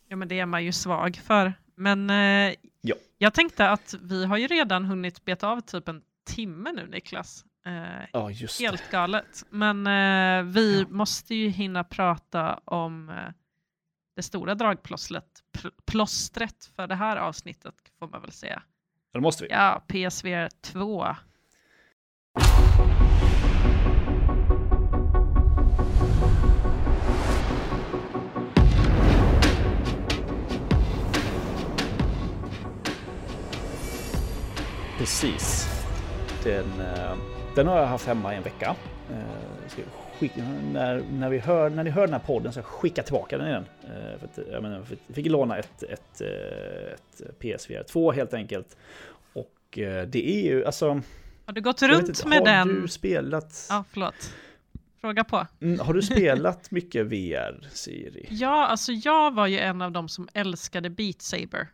[SPEAKER 1] Ja, men det är man ju svag för. Men eh, ja. jag tänkte att vi har ju redan hunnit beta av typ en timme nu, Niklas. Eh,
[SPEAKER 2] ja, just
[SPEAKER 1] helt det. galet. Men eh, vi ja. måste ju hinna prata om eh, det stora dragplåstret plåstret för det här avsnittet får man väl säga.
[SPEAKER 2] Det måste vi.
[SPEAKER 1] Ja, PSVR 2.
[SPEAKER 2] Precis. Den, eh, den har jag haft hemma i en vecka. Eh, skicka, när, när, vi hör, när ni hör den här podden så skicka tillbaka den igen. Eh, för att, jag, menar, jag fick låna ett, ett, ett PSVR 2 helt enkelt. Och det är ju alltså...
[SPEAKER 1] Har du gått runt inte, med
[SPEAKER 2] har
[SPEAKER 1] den?
[SPEAKER 2] Har du spelat?
[SPEAKER 1] Ja, förlåt. Fråga på.
[SPEAKER 2] Mm, har du spelat mycket VR, Siri? (laughs)
[SPEAKER 1] Ja, alltså jag var ju en av dem som älskade Beat Saber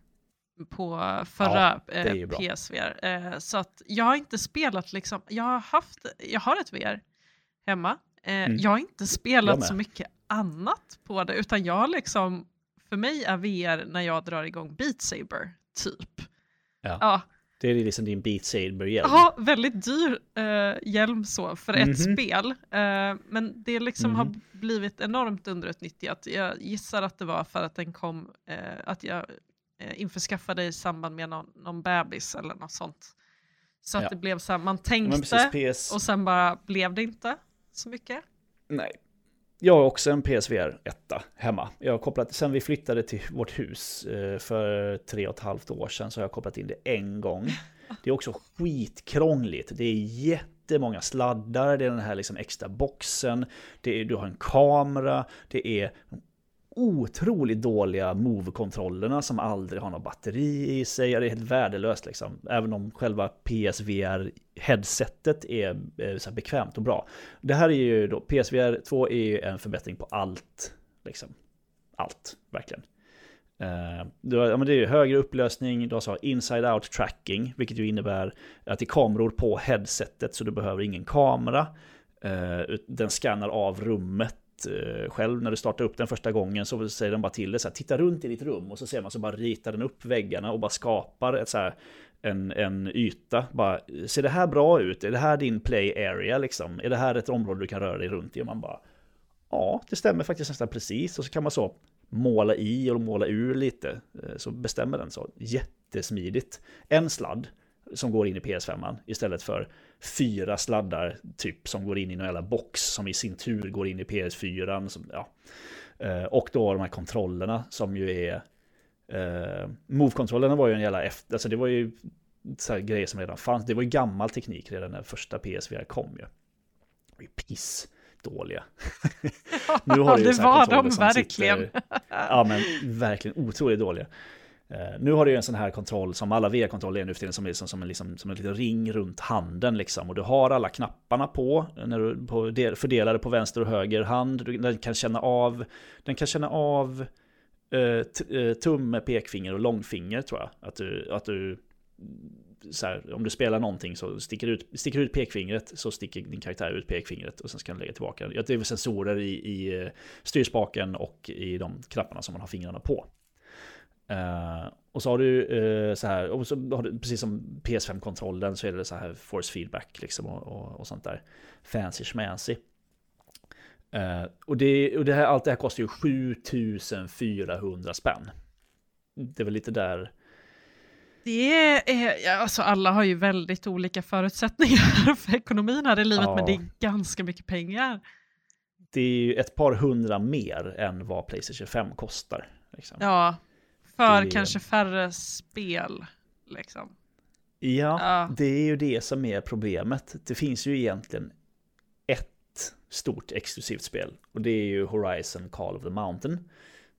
[SPEAKER 1] på förra ja, eh, PSVR. Eh, så att jag har inte spelat liksom, jag har haft, jag har ett VR hemma Eh, mm. Jag har inte spelat så mycket annat på det, utan jag liksom, för mig är VR när jag drar igång Beat Saber, typ.
[SPEAKER 2] Ja. ja. Det är liksom din Beat Saber-hjälm.
[SPEAKER 1] Ja, väldigt dyr eh, hjälm så för mm -hmm. ett mhm. spel. Eh, men det liksom mm -hmm. har mhm. blivit enormt underutnyttjat. Jag gissar att det var för att den kom, eh, att jag eh, införskaffade i samband med någon, någon bebis eller något sånt. Så att ja. det blev så här, man tänkte och sen bara blev det inte så mycket?
[SPEAKER 2] Nej. Jag har också en PSVR 1 hemma. Jag har kopplat, sen vi flyttade till vårt hus eh, för tre och ett halvt år sedan så har jag kopplat in det en gång. (laughs) Det är också skitkrångligt. Det är jättemånga sladdar, det är den här liksom extra boxen, det är, du har en kamera, det är otroligt dåliga move-kontrollerna som aldrig har något batteri i sig. Det är helt värdelöst liksom. Även om själva PSVR-headsetet är eh, så bekvämt och bra. Det här är ju då, PSVR 2 är ju en förbättring på allt. Liksom. Allt, verkligen. Uh, du har, ja, men det är ju högre upplösning, du har så inside-out tracking, vilket ju innebär att det är kameror på headsetet så du behöver ingen kamera. Uh, den skannar av rummet Eh, själv när du startar upp den första gången så säger den bara till dig så här, titta runt i ditt rum och så ser man så bara ritar den upp väggarna och bara skapar ett så här, en, en yta. Bara, ser det här bra ut? Är det här din play area liksom? Är det här ett område du kan röra dig runt i? Och man bara, ja, det stämmer faktiskt nästan precis. Och så kan man så måla i och måla ur lite. Eh, så bestämmer den så. Jättesmidigt. En sladd som går in i PS5 istället för fyra sladdar typ som går in i någon jävla box som i sin tur går in i PS4. Som, ja. Eh, och då de här kontrollerna som ju är... Uh, Move-kontrollerna var ju en jävla efter... Alltså det var ju så här grejer som redan fanns. Det var ju gammal teknik redan när första PSVR kom ju. Det ju piss dåliga. (laughs)
[SPEAKER 1] nu har det, det var de verkligen.
[SPEAKER 2] Sitter, ja, men verkligen otroligt dåliga. Eh, nu har du ju en sån här kontroll som alla VR-kontroller är nu för tiden som är som, som, en, liksom, som en liten ring runt handen liksom. Och du har alla knapparna på, eh, när du, på del, fördelade på vänster och höger hand. Du, den kan känna av, den kan känna av eh, eh, tumme, pekfinger och långfinger tror jag. Att du, att du så här, om du spelar någonting så sticker ut, sticker ut pekfingret så sticker din karaktär ut pekfingret och sen ska den lägga tillbaka. Det är sensorer i, i styrspaken och i de knapparna som man har fingrarna på. Uh, och så har du uh, så här, och så har du, precis som PS5-kontrollen så är det så här force feedback liksom och, och, och sånt där fancy schmancy. Uh, och det, och det här, allt det här kostar ju 7400 spänn. Det är väl lite där
[SPEAKER 1] det är, alltså alla har ju väldigt olika förutsättningar (laughs) för ekonomin här i livet, ja. men det är ganska mycket pengar.
[SPEAKER 2] Det är ju ett par hundra mer än vad Playstation 5 kostar. Liksom.
[SPEAKER 1] Ja, för det... kanske färre spel. Liksom.
[SPEAKER 2] Ja, ja, det är ju det som är problemet. Det finns ju egentligen ett stort exklusivt spel och det är ju Horizon Call of the Mountain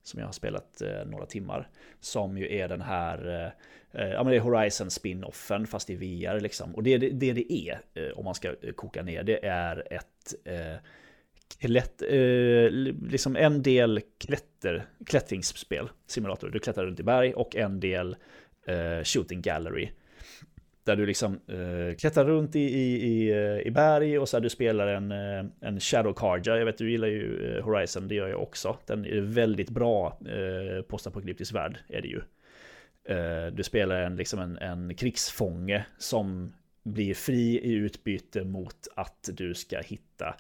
[SPEAKER 2] som jag har spelat eh, några timmar. Som ju är den här, eh, ja men det är Horizon spin-offen fast i VR liksom. Och det det, det, det är, eh, om man ska eh, koka ner det, är ett eh, klätt, eh, liksom en del klätter, klättringsspel, simulator. Du klättrar runt i berg och en del eh, shooting gallery. Där du liksom eh, klättrar runt i, i, i, eh, i berg och så här, du spelar en, eh, en Shadow Carja. Jag vet du gillar ju Horizon, det gör jag också. Den är väldigt bra eh, postapokalyptisk värld, är det ju. Eh, du spelar en, liksom en, en krigsfånge som blir fri i utbyte mot att du ska hitta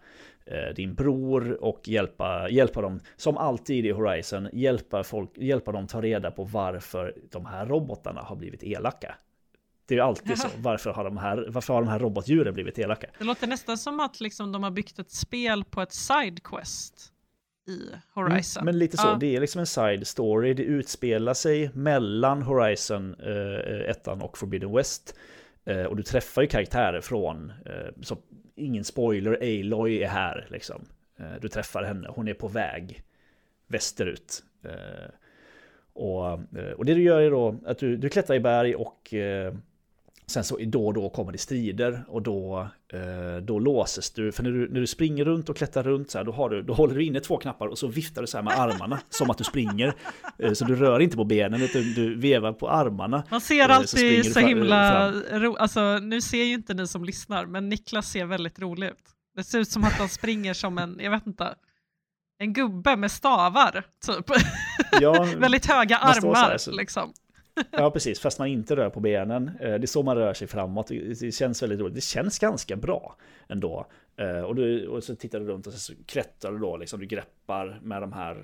[SPEAKER 2] eh, din bror och hjälpa, hjälpa dem, som alltid i Horizon, hjälpa, folk, hjälpa dem ta reda på varför de här robotarna har blivit elaka. Det är ju alltid så. Varför har, de här, varför har de här robotdjuren blivit elaka?
[SPEAKER 1] Det låter nästan som att liksom de har byggt ett spel på ett sidequest i Horizon.
[SPEAKER 2] Mm, men lite så, ja. det är liksom en side story. Det utspelar sig mellan Horizon eh, 1 och Forbidden West. Eh, och du träffar ju karaktärer från, eh, så ingen spoiler, Aloy är här liksom. Eh, du träffar henne, hon är på väg västerut. Och, och det du gör är då att du, du klättrar i berg och Sen så då och då kommer det strider och då, eh, då låses du. För när du, när du springer runt och klättrar runt så här, då, har du, då håller du inne två knappar och så viftar du så här med armarna (laughs) som att du springer. Eh, så du rör inte på benen utan du vevar på armarna.
[SPEAKER 1] Man ser eh, alltid så, så himla ro, alltså nu ser ju inte ni som lyssnar, men Niklas ser väldigt rolig ut. Det ser ut som att han springer som en, jag vet inte, en gubbe med stavar, typ. Ja, (laughs) väldigt höga armar, här, liksom.
[SPEAKER 2] Ja, precis. Fast man inte rör på benen. Eh, det är så man rör sig framåt. Det känns väldigt roligt. Det känns ganska bra ändå. Eh, och, du, och så tittar du runt och så klättrar du då. Liksom, du greppar med de här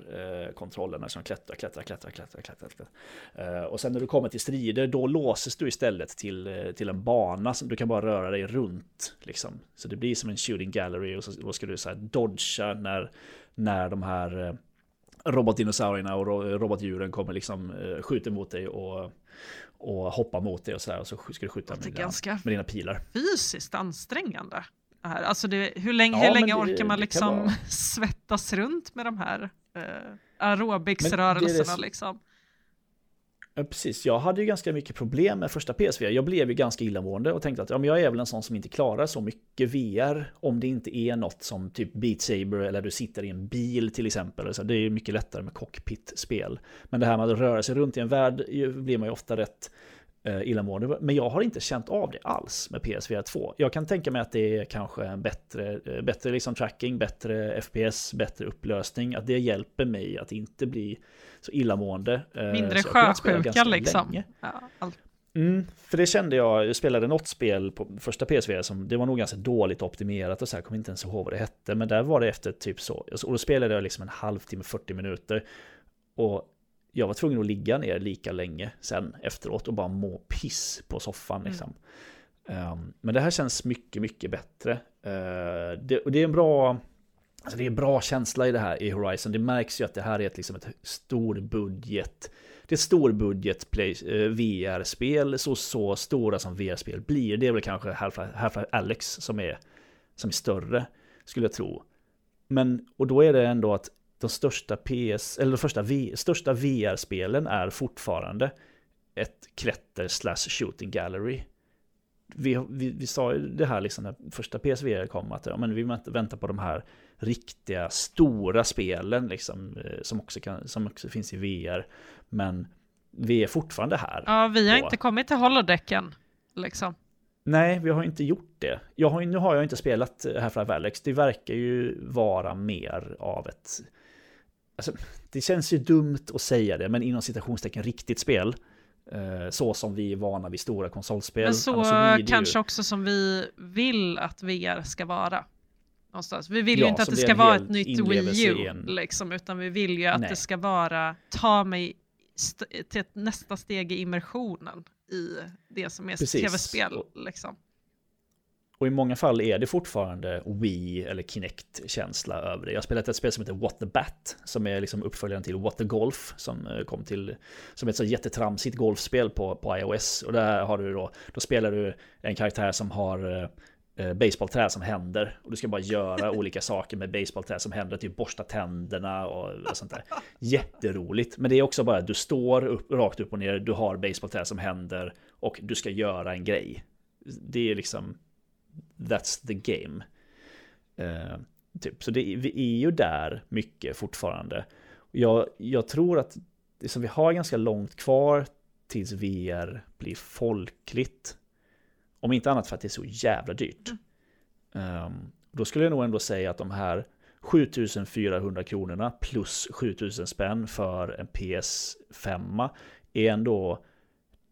[SPEAKER 2] eh, kontrollerna som klättrar, klättrar, klättrar, klättrar, klättrar. klättrar. Och sen när du kommer till strider, då låses du istället till, till en bana. Som du kan bara röra dig runt. Liksom. Så det blir som en shooting gallery. Och så, då ska du så här dodga när, när de här robotdinosaurierna och robotdjuren kommer liksom eh, skjuter mot dig och, och hoppar mot dig och sådär. Och så ska du skjuta med dina, med dina pilar.
[SPEAKER 1] Fysiskt ansträngande. Alltså det, hur länge, ja, hur länge orkar man liksom (laughs) svettas runt med de här? Eh? aerobicsrörelserna liksom.
[SPEAKER 2] Ja, precis, jag hade ju ganska mycket problem med första PSVR. Jag blev ju ganska illamående och tänkte att ja, men jag är väl en sån som inte klarar så mycket VR om det inte är något som typ Beat Saber eller du sitter i en bil till exempel. Så det är ju mycket lättare med cockpit-spel. Men det här med att röra sig runt i en värld blir man ju ofta rätt eh, illamående. Men jag har inte känt av det alls med PSVR 2. Jag kan tänka mig att det är kanske en bättre, eh, bättre liksom tracking, bättre FPS, bättre upplösning. Att det hjälper mig att inte bli illamående.
[SPEAKER 1] Eh, Mindre sjösjuka liksom. Ja,
[SPEAKER 2] mm, för det kände jag, jag spelade något spel på första PSV som det var nog ganska dåligt optimerat och så här, kommer inte ens ihåg vad det hette. Men där var det efter typ så, och då spelade jag liksom en halvtimme, 40 minuter. Och jag var tvungen att ligga ner lika länge sen efteråt och bara må piss på soffan mm. liksom. Mm. Um, men det här känns mycket, mycket bättre. Uh, det, och det är en bra Alltså det är bra känsla i det här i Horizon. Det märks ju att det här är ett, liksom ett stor budget. Det är ett stor budget eh, VR-spel, så, så stora som VR-spel blir. Det är väl kanske Half-Life Alex som är, som är större, skulle jag tro. Men, och då är det ändå att de största PS, eller de första v, största VR-spelen är fortfarande ett klätter slash shooting gallery. Vi, vi, vi sa ju det här liksom när första PSVR kom att ja, men vi väntar på de här riktiga stora spelen liksom eh, som också, kan, som också finns i VR. Men vi är fortfarande här.
[SPEAKER 1] Ja, vi har inte kommit till holodecken liksom.
[SPEAKER 2] Nej, vi har inte gjort det. Jag har, nu har jag inte spelat Half-Life Alex. Det verkar ju vara mer av ett Alltså, det känns ju dumt att säga det, men inom citationstecken riktigt spel. Eh, så som vi är vana vid stora konsolspel.
[SPEAKER 1] Men så alltså, kanske ju... också som vi vill att VR ska vara. Någonstans. Vi vill ja, ju inte att det ska vara ett nytt Wii U, liksom, utan vi vill ju att Nej. det ska vara ta mig till nästa steg i immersionen i det som är tv-spel. Liksom.
[SPEAKER 2] Och i många fall är det fortfarande Wii eller Kinect-känsla över det. Jag har spelat ett spel som heter What the Bat, som är liksom uppföljaren till What the Golf, som eh, kom till, som är ett så jättetramsigt golfspel på, på iOS. Och där har du då, då spelar du en karaktär som har eh Eh, baseballträ som händer och du ska bara göra (laughs) olika saker med baseballträ som händer, typ borsta tänderna och, sånt där. Jätteroligt, men det är också bara att du står upp, rakt upp och ner, du har baseballträ som händer och du ska göra en grej. Det är liksom that's the game. Uh, typ. Så det, vi är ju där mycket fortfarande. Jag, jag tror att liksom, vi har ganska långt kvar tills VR blir folkligt. Om inte annat för att det är så jävla dyrt. Um, då skulle jag nog ändå säga att de här 7400 kronorna plus 7000 spänn för en PS5 är ändå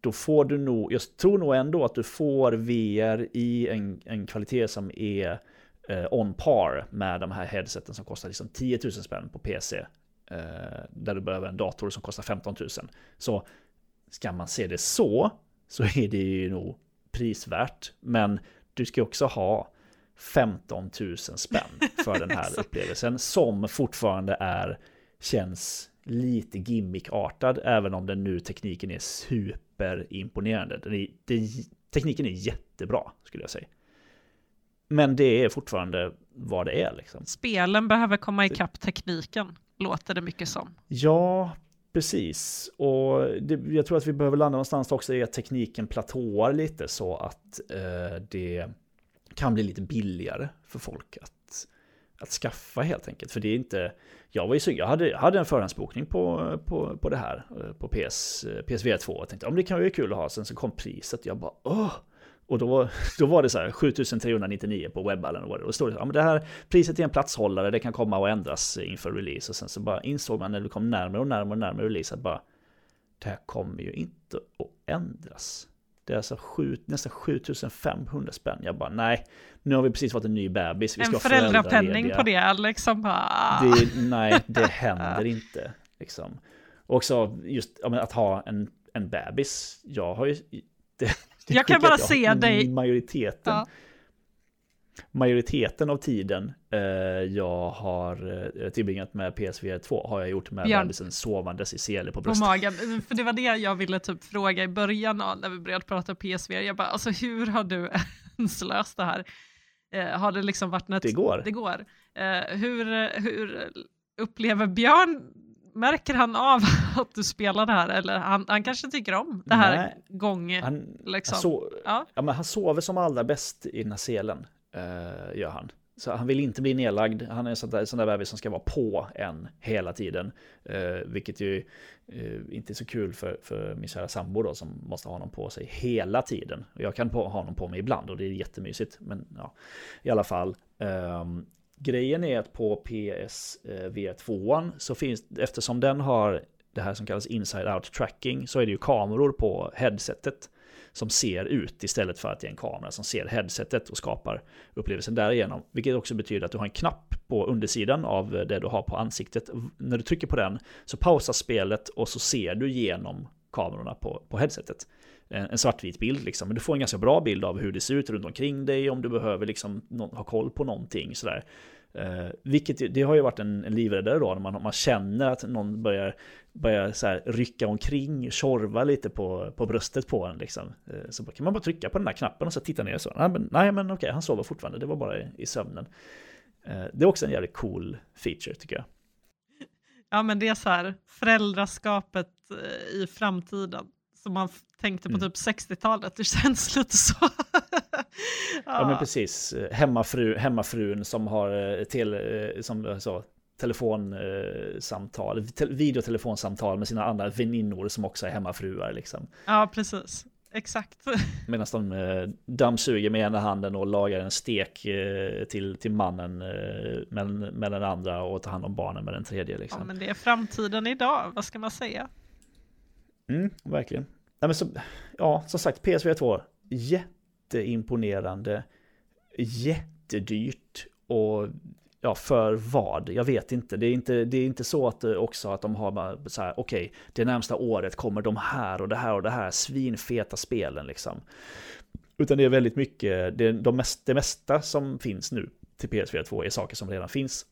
[SPEAKER 2] då får du nog, jag tror nog ändå att du får VR i en, en kvalitet som är eh, on par med de här headseten som kostar liksom 10 000 spänn på PC. Eh, där du behöver en dator som kostar 15 000. Så ska man se det så, så är det ju nog prisvärt. Men du ska också ha 15 000 spänn för den här (laughs) upplevelsen som fortfarande är, känns lite gimmickartad, även om den nu tekniken är superimponerande. Den är, det, tekniken är jättebra, skulle jag säga. Men det är fortfarande vad det är. Liksom.
[SPEAKER 1] Spelen behöver komma ikapp tekniken, låter det mycket som.
[SPEAKER 2] Ja, precis. Och det, jag tror att vi behöver landa någonstans också i att tekniken platåar lite så att eh, det kan bli lite billigare för folk att, att skaffa helt enkelt. För det är inte, jag var ju sugen, jag hade, hade en förhandsbokning på, på, på det här, eh, på PS, PSV 2. Jag tänkte, om det kan vara kul att ha. Sen så kom priset, jag bara, åh! Och då, (laughs) då var det så här 7399 på webbhallen. Och då stod det så ja, men det här priset är en platshållare, det kan komma och ändras inför release. Och sen så bara insåg man när det kom närmare och närmare och närmare release att bara, det här kommer ju inte att ändras. Det är alltså sju, nästan 7500 spänn. Jag bara, nej, nu har vi precis fått en ny bebis. Vi
[SPEAKER 1] ska en föräldrapenning på det, liksom bara...
[SPEAKER 2] Det, nej, det (laughs) händer inte. Liksom. Och också just ja, att ha en, en bebis. Jag har ju... Det
[SPEAKER 1] jag kan bara se dig.
[SPEAKER 2] Majoriteten. Ja majoriteten av tiden eh, jag har eh, tillbringat med PSVR 2 har jag gjort med Björn. bebisen sovandes i sele på bröstet.
[SPEAKER 1] På magen, för det var det jag ville typ fråga i början av när vi började prata PSVR. Jag bara, alltså hur har du (laughs) ens löst det här? Eh, har det liksom varit något?
[SPEAKER 2] Det går.
[SPEAKER 1] Det går. Eh, hur, hur upplever Björn märker han av (laughs) att du spelar det här? Eller han, han kanske tycker om det här
[SPEAKER 2] Nej,
[SPEAKER 1] gång...
[SPEAKER 2] Han,
[SPEAKER 1] liksom.
[SPEAKER 2] han, so
[SPEAKER 1] Ja.
[SPEAKER 2] ja, men han sover som allra bäst i den här selen, eh, gör han. Så han vill inte bli nedlagd. Han är en sån där, sån där bebis som ska vara på en hela tiden. Eh, vilket ju eh, inte är så kul för, för min kära sambo då, som måste ha honom på sig hela tiden. Jag kan på, ha honom på mig ibland och det är jättemysigt. Men ja, i alla fall. ehm, grejen är att på PSV2 så finns, eftersom den har det här som kallas inside out tracking, så är det ju kameror på headsetet som ser ut istället för att det är en kamera som ser headsetet och skapar upplevelsen därigenom. Vilket också betyder att du har en knapp på undersidan av det du har på ansiktet. När du trycker på den så pausas spelet och så ser du genom kamerorna på, på headsetet. En, en svartvit bild liksom, men du får en ganska bra bild av hur det ser ut runt omkring dig om du behöver liksom ha koll på någonting sådär. Eh, vilket det har ju varit en, en livräddare då, när man, man känner att någon börjar, börjar så här rycka omkring, tjorva lite på, på bröstet på en liksom. Eh, så kan man bara trycka på den där knappen och så titta ner så. Nej men, nej, men okej, han sover fortfarande, det var bara i, i sömnen. Eh, det är också en jävligt cool feature tycker jag.
[SPEAKER 1] Ja, men det är så här föräldraskapet eh, i framtiden som man tänkte på
[SPEAKER 2] Mm.
[SPEAKER 1] typ 60-talet. Det känns (laughs) lite så.
[SPEAKER 2] Ja, men precis. Eh, Hemmafru, hemmafrun som har eh, tele, eh, som sa, telefonsamtal, te, videotelefonsamtal med sina andra väninnor som också är hemmafruar liksom.
[SPEAKER 1] ja, precis. Exakt. (laughs)
[SPEAKER 2] Medan de eh, dammsuger med ena handen och lagar en stek eh, till, till mannen eh, med, med den andra och tar hand om barnen med den tredje
[SPEAKER 1] Ja,
[SPEAKER 2] liksom.
[SPEAKER 1] men det är framtiden idag, vad ska man säga?
[SPEAKER 2] Mm, verkligen. Nej, men så, ja, som sagt, PSV2. jätteimponerande, jättedyrt och ja, för vad? Jag vet inte. Det är inte, det är inte så att eh, också att de har bara så här, okej, det närmsta året kommer de här och det här och det här svinfeta spelen liksom. Utan det är väldigt mycket, det, de mest, det mesta som finns nu till PSVR 2 är saker som redan finns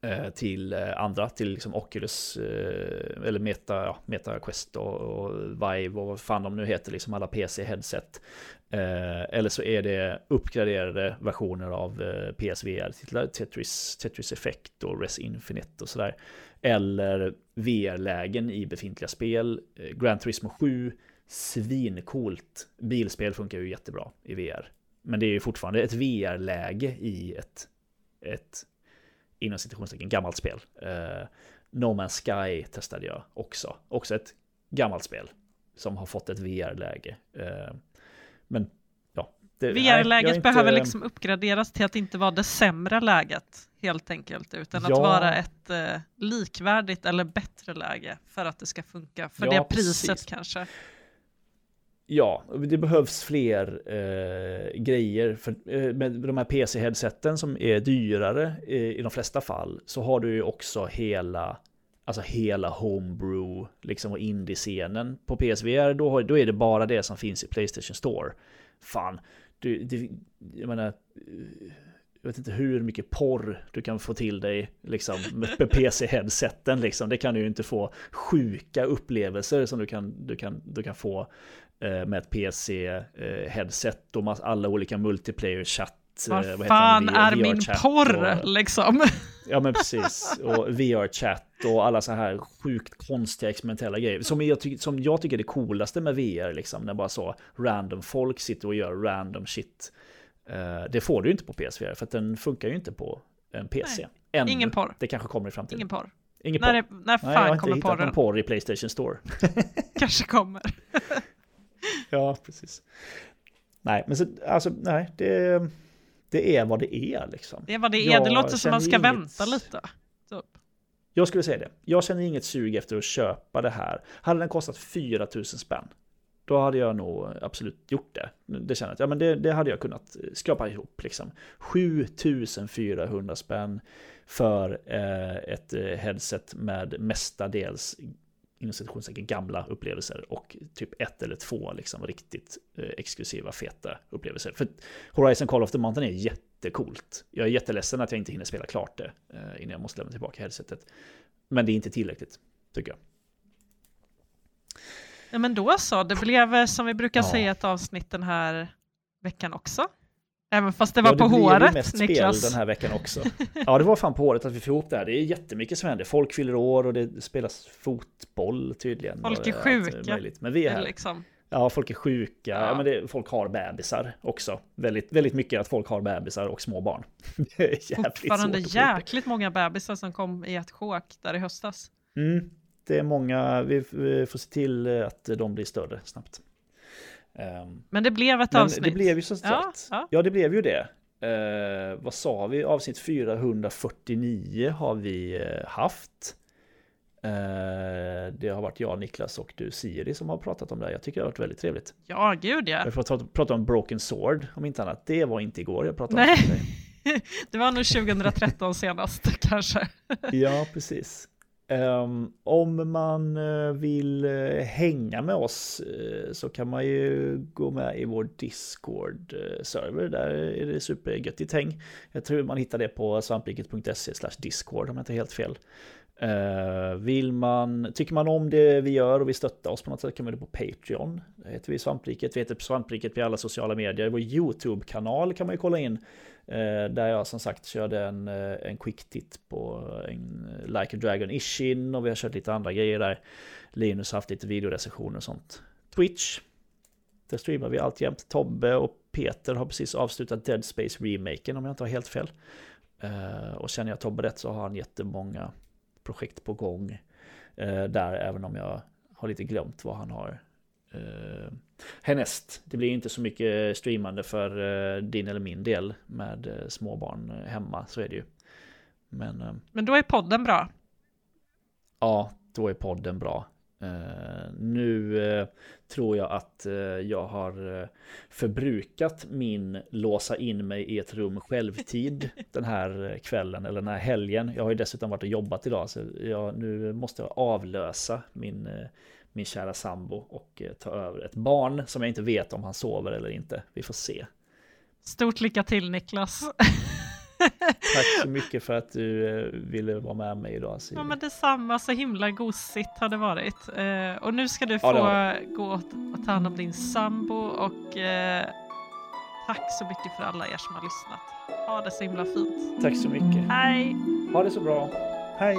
[SPEAKER 2] Eh, till eh, andra, till liksom Oculus, eh, eller Meta, ja, Meta Quest och, och Vive och vad fan de nu heter, liksom alla PC-headset. Eller så är det uppgraderade versioner av PSVR-titlar, Tetris, Tetris Effect och Res Infinite och sådär. Eller VR-lägen i befintliga spel. Grand Gran Turismo 7, svincoolt. Bilspel funkar ju jättebra i VR. Men det är ju fortfarande ett VR-läge i ett, ett inom citationstecken gammalt spel. Eh, no Man's Sky testade jag också. Också ett gammalt spel som har fått ett VR-läge. Eh, men ja.
[SPEAKER 1] VR-läget
[SPEAKER 2] inte-
[SPEAKER 1] behöver liksom uppgraderas till att inte vara det sämre läget helt enkelt, utan att
[SPEAKER 2] Ja.
[SPEAKER 1] vara ett eh, likvärdigt eller bättre läge för att det ska funka, för
[SPEAKER 2] Ja,
[SPEAKER 1] det priset
[SPEAKER 2] precis.
[SPEAKER 1] kanske.
[SPEAKER 2] Ja, det behövs fler eh, grejer. För, eh, med de här PC-headseten som är dyrare eh, i de flesta fall så har du ju också hela Alltså hela homebrew liksom och indie-scenen på PSVR då, har, då är det bara det som finns i Playstation Store. Fan, du, det, jag menar jag vet inte hur mycket porr du kan få till dig liksom, med PC-headseten. Liksom. Det kan du ju inte få sjuka upplevelser som du kan, du kan, du kan få med ett PC-headset och mass- alla olika multiplayer-chatt. eh,
[SPEAKER 1] Vad
[SPEAKER 2] heter
[SPEAKER 1] fan är min porr
[SPEAKER 2] och-
[SPEAKER 1] liksom?
[SPEAKER 2] Ja men precis. Och VR-chatt och alla så här sjukt konstiga experimentella grejer. Som jag, ty- som jag tycker är det coolaste med VR, liksom. När bara så random folk sitter och gör random shit. Eh, det får du ju inte på PSVR, för att den funkar ju inte på en PC. Ännu.
[SPEAKER 1] Ingen porr.
[SPEAKER 2] Det kanske kommer i framtiden.
[SPEAKER 1] Ingen porr.
[SPEAKER 2] Ingen
[SPEAKER 1] När,
[SPEAKER 2] porr.
[SPEAKER 1] det, när
[SPEAKER 2] Nej, jag har
[SPEAKER 1] fan
[SPEAKER 2] inte
[SPEAKER 1] kommer
[SPEAKER 2] hittat
[SPEAKER 1] porren?
[SPEAKER 2] någon porr i Playstation Store.
[SPEAKER 1] Kanske kommer. (laughs) (laughs)
[SPEAKER 2] Ja, precis. Nej, men så, alltså, nej, det, det är vad det är liksom.
[SPEAKER 1] Det är vad det är,
[SPEAKER 2] Jag
[SPEAKER 1] det låter som man ska
[SPEAKER 2] inget-
[SPEAKER 1] vänta lite. Typ.
[SPEAKER 2] Jag skulle säga det. Jag känner inget sug efter att köpa det här. Hade den kostat 4 000 spänn, då hade jag nog absolut gjort det. Det känner jag ja, men det, det hade jag kunnat skrapa ihop. Liksom. 7 400 spänn för eh, ett eh, headset med mestadels inom citationstecken gamla upplevelser och typ ett eller två liksom riktigt eh, exklusiva feta upplevelser. För Horizon Call of the Mountain är jättecoolt. Jag är jätteledsen att jag inte hinner spela klart det eh, innan jag måste lämna tillbaka headsetet. Men det är inte tillräckligt, tycker jag.
[SPEAKER 1] Ja, men då så, det blev eh, som vi brukar
[SPEAKER 2] Ja.
[SPEAKER 1] säga ett avsnitt den här veckan också. Även fast det var
[SPEAKER 2] ja,
[SPEAKER 1] på
[SPEAKER 2] det ju
[SPEAKER 1] håret,
[SPEAKER 2] mest
[SPEAKER 1] Niklas.
[SPEAKER 2] spel den här veckan också. (laughs) Ja, det var fan på håret att vi får ihop det här. Det är jättemycket som händer. Folk fyller år och det spelas fotboll tydligen.
[SPEAKER 1] Folk är sjuka.
[SPEAKER 2] Men vi är här.
[SPEAKER 1] Liksom.
[SPEAKER 2] Ja, folk är sjuka.
[SPEAKER 1] Ja.
[SPEAKER 2] Ja. men det, folk har bebisar också. Väldigt, väldigt mycket att folk har bebisar och små barn. (laughs) Det är jävligt
[SPEAKER 1] Fortfarande jäkligt många bebisar som kom i ett sjok där i höstas.
[SPEAKER 2] Mm, det är många, vi, vi får se till att de blir större snabbt. Ehm,
[SPEAKER 1] Men det blev ett avsnitt.
[SPEAKER 2] det blev ju som
[SPEAKER 1] Ja,
[SPEAKER 2] sagt.
[SPEAKER 1] ja.
[SPEAKER 2] Ja, det blev ju det. Eh, vad sa vi? Avsnitt 449 har vi eh, haft. Eh, det har varit jag, Niklas och du Siri som har pratat om det. här. Jag tycker det har varit väldigt trevligt.
[SPEAKER 1] Ja, gud ja.
[SPEAKER 2] Jag får prata om Broken Sword om inte annat. Det var inte igår jag pratade
[SPEAKER 1] Nej.
[SPEAKER 2] om det. (laughs)
[SPEAKER 1] Det var nog 2013 senast (laughs) kanske.
[SPEAKER 2] Ja, precis. Ehm, om man eh, vill eh, hänga med oss eh, så kan man ju gå med i vår Discord-server. Där är det supergöttigt häng. Jag tror man hittar det på svampriket.se discord om jag inte är helt fel. Vill man, tycker man om det vi gör och vill stötta oss på något sätt kan man göra det på Patreon. Där heter vi Svampriket, vi heter Svampriket på alla sociala medier. Vår YouTube-kanal kan man ju kolla in. Eh, där jag som sagt körde en, eh, en quick titt på en Like a Dragon Ishin och vi har kört lite andra grejer där. Linus har haft lite videorecensioner och sånt. Twitch. Där streamar vi alltjämt. Tobbe och Peter har precis avslutat Dead Space remaken om jag inte har helt fel. Eh, och känner jag Tobbe rätt så har han jättemånga projekt på gång eh, där även om jag har lite glömt vad han har eh, härnäst. Det blir inte så mycket streamande för eh, din eller min del med eh, småbarn eh, hemma, så är det ju. Men
[SPEAKER 1] Men då är podden bra.
[SPEAKER 2] ja, då är podden bra. Eh, nu eh, tror jag att eh, jag har förbrukat min låsa in mig i ett rum självtid (laughs) den här kvällen eller den här helgen. Jag har ju dessutom varit och jobbat idag så jag, nu måste jag avlösa min, min kära sambo och eh, ta över ett barn som jag inte vet om han sover eller inte. Vi får se.
[SPEAKER 1] Stort lycka till Niklas. (laughs)
[SPEAKER 2] Tack så mycket för att du eh, ville vara med mig idag. Siri.
[SPEAKER 1] Ja men detsamma, så himla gosigt har det varit. Eh, och nu ska du få
[SPEAKER 2] Ja,
[SPEAKER 1] gå och och ta hand om din sambo och eh, tack så mycket för alla er som har lyssnat. Ha det så himla fint.
[SPEAKER 2] Tack så mycket.
[SPEAKER 1] Hej!
[SPEAKER 2] Ha det så bra. Hej!